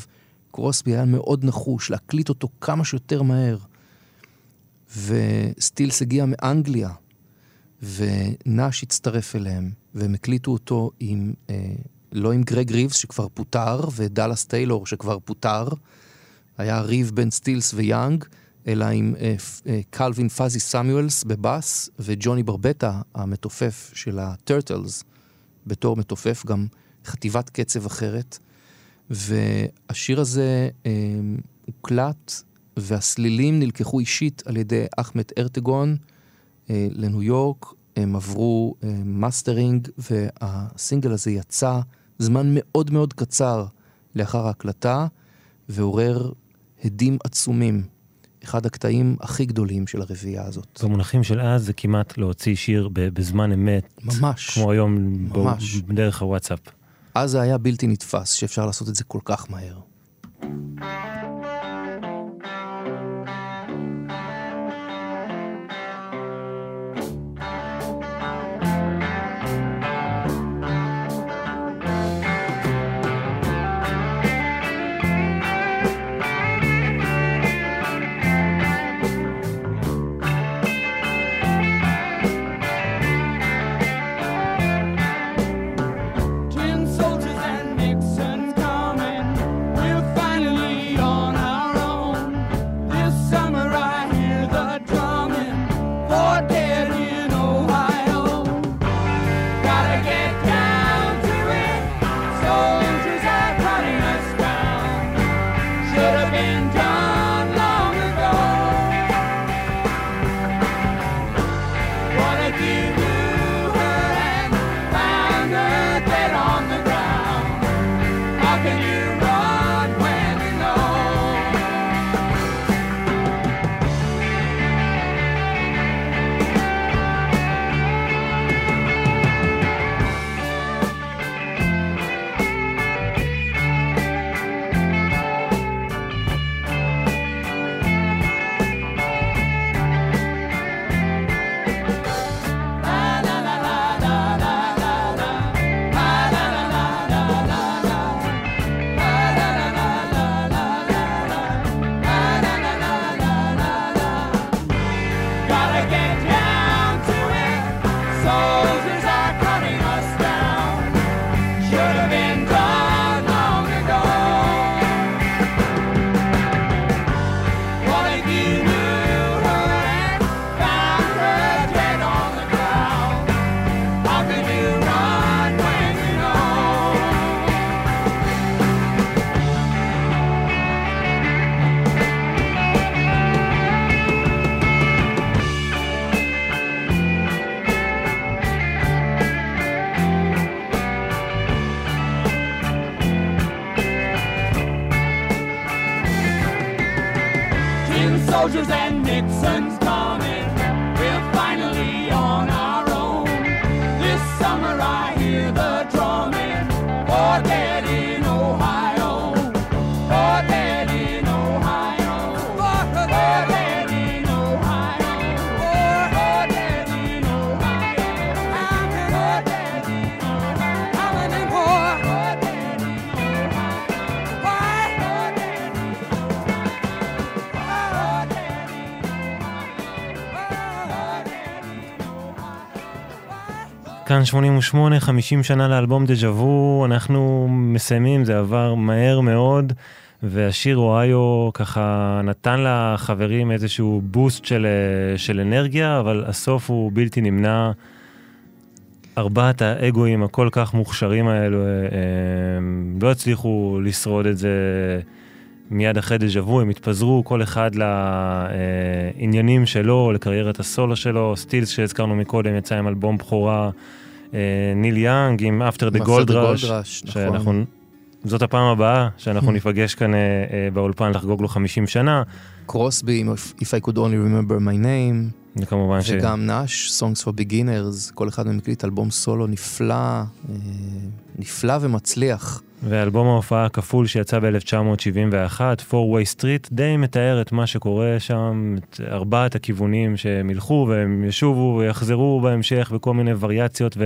קרוסבי היה מאוד נחוש להקליט אותו כמה שיותר מהר. וסטילס הגיע מאנגליה, ונאש הצטרף אליהם, והם הקליטו אותו עם, אה, לא עם גרג ריבס שכבר פוטר, ודאלאס טיילור שכבר פוטר, היה ריב בין סטילס ויאנג, אלא עם אה, אה, קלווין פאזי סמיואלס בבאס, וג'וני ברבטה, המתופף של הטרטלס, בתור מתופף, גם חטיבת קצב אחרת. והשיר הזה אה, הוקלט, והסלילים נלקחו אישית על ידי אחמד ארטגן אה, לניו יורק. הם עברו אה, מאסטרינג, והסינגל הזה יצא זמן מאוד מאוד קצר לאחר ההקלטה, ועורר הדים עצומים. אחד הקטעים הכי גדולים של הרביעייה הזאת. במונחים של אז זה כמעט להוציא שיר בזמן אמת. ממש. כמו היום ממש. ב- דרך הוואטסאפ. אז זה היה בלתי נתפס שאפשר לעשות את זה כל כך מהר. soldiers כאן 88, 50 שנה לאלבום דז'ה וו, אנחנו מסיימים, זה עבר מהר מאוד, והשיר אוהיו ככה נתן לחברים איזשהו בוסט של, אה, של אנרגיה, אבל הסוף הוא בלתי נמנע. ארבעת האגואים הכל כך מוכשרים האלו, אה, אה, לא הצליחו לשרוד את זה מיד אחרי דז'ה וו, הם התפזרו כל אחד לעניינים שלו, לקריירת הסולו שלו, סטילס שהזכרנו מקודם יצא עם אלבום בכורה, אה, ניל יאנג עם After the After Gold the Rush, Gold Rush, שאנחנו, נכון. זאת הפעם הבאה שאנחנו ניפגש כאן אה, אה, באולפן לחגוג לו 50 שנה, קרוסבי עם If I could only remember my name, וכמובן ש... וגם נאש, Songs for Beginners, כל אחד מהם הקליט אלבום סולו נפלא, אה, נפלא ומצליח. ואלבום ההופעה הכפול שיצא ב-1971, Four Way Street, די מתאר את מה שקורה שם, את ארבעת הכיוונים שהם ילכו והם ישובו ויחזרו בהמשך בכל מיני וריאציות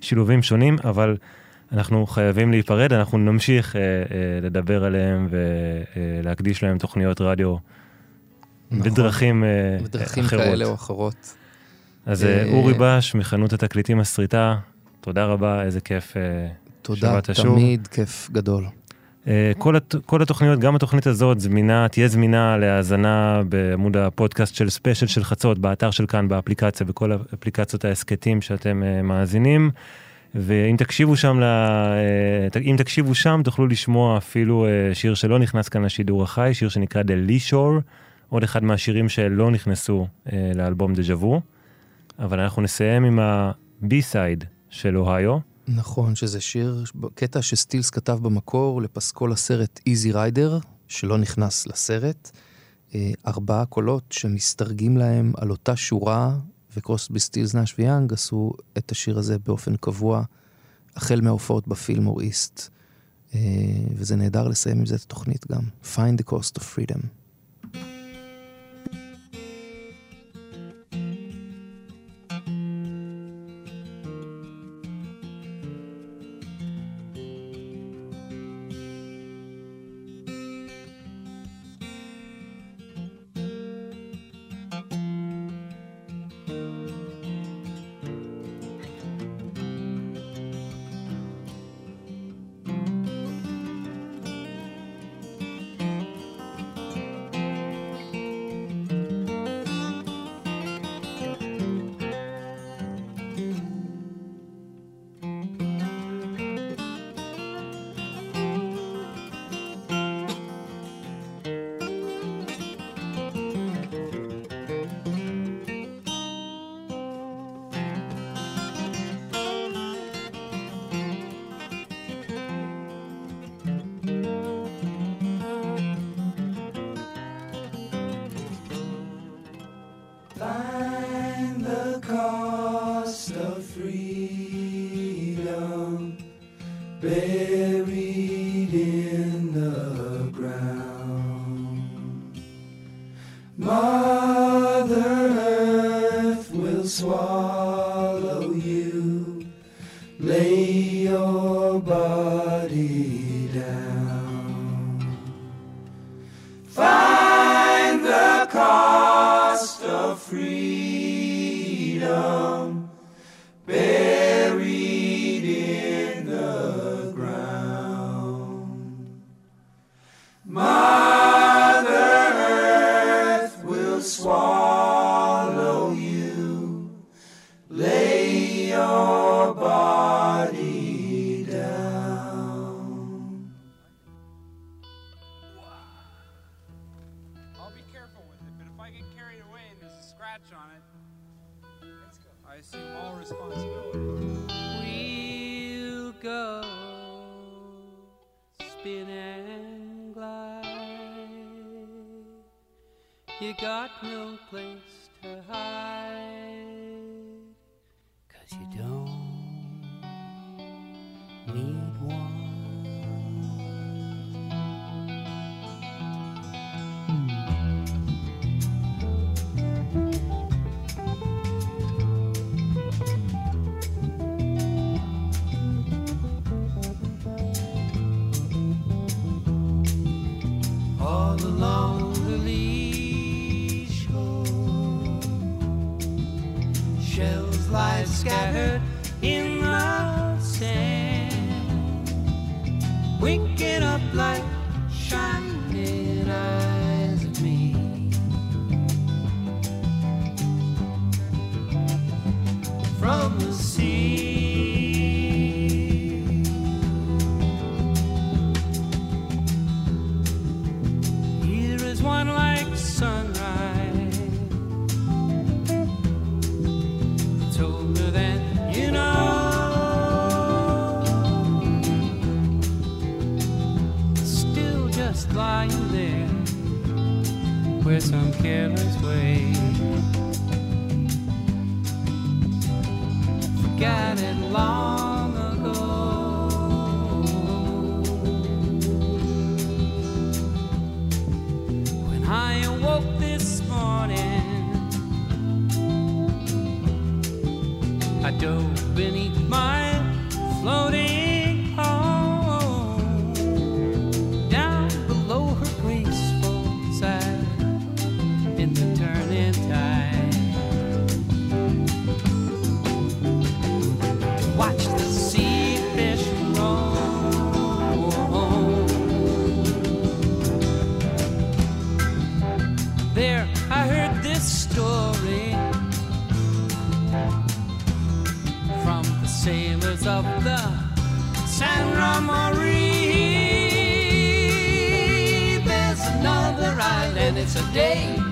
ושילובים שונים, אבל אנחנו חייבים להיפרד, אנחנו נמשיך אה, אה, לדבר עליהם ולהקדיש להם תוכניות רדיו נכון. בדרכים, אה, בדרכים אחרות. כאלה או אחרות. אז אה, אה, אורי בש מחנות התקליטים הסריטה, תודה רבה, איזה כיף. אה, תודה. תמיד כיף גדול. אה, כל, הת- כל התוכניות, גם התוכנית הזאת זמינה, תהיה זמינה להאזנה בעמוד הפודקאסט של ספיישל של חצות, באתר של כאן, באפליקציה, בכל אפליקציות ההסכתים שאתם אה, מאזינים. ואם תקשיבו שם, ל... אה, אם תקשיבו שם, תוכלו לשמוע אפילו שיר שלא נכנס כאן לשידור החי, שיר שנקרא The Lee Shore, עוד אחד מהשירים שלא נכנסו לאלבום דז'ה וו. אבל אנחנו נסיים עם ה-B-side של אוהיו. נכון, שזה שיר, קטע שסטילס כתב במקור לפסקול הסרט איזי ריידר, שלא נכנס לסרט. אה, ארבעה קולות שמסתרגים להם על אותה שורה, וקרוסבי סטילס נאש ויאנג עשו את השיר הזה באופן קבוע, החל מההופעות בפילמור איסט. אה, וזה נהדר לסיים עם זה את התוכנית גם. Find the cost of freedom. I dove beneath my floating. of the Sangre Marie. There's another island, it's a day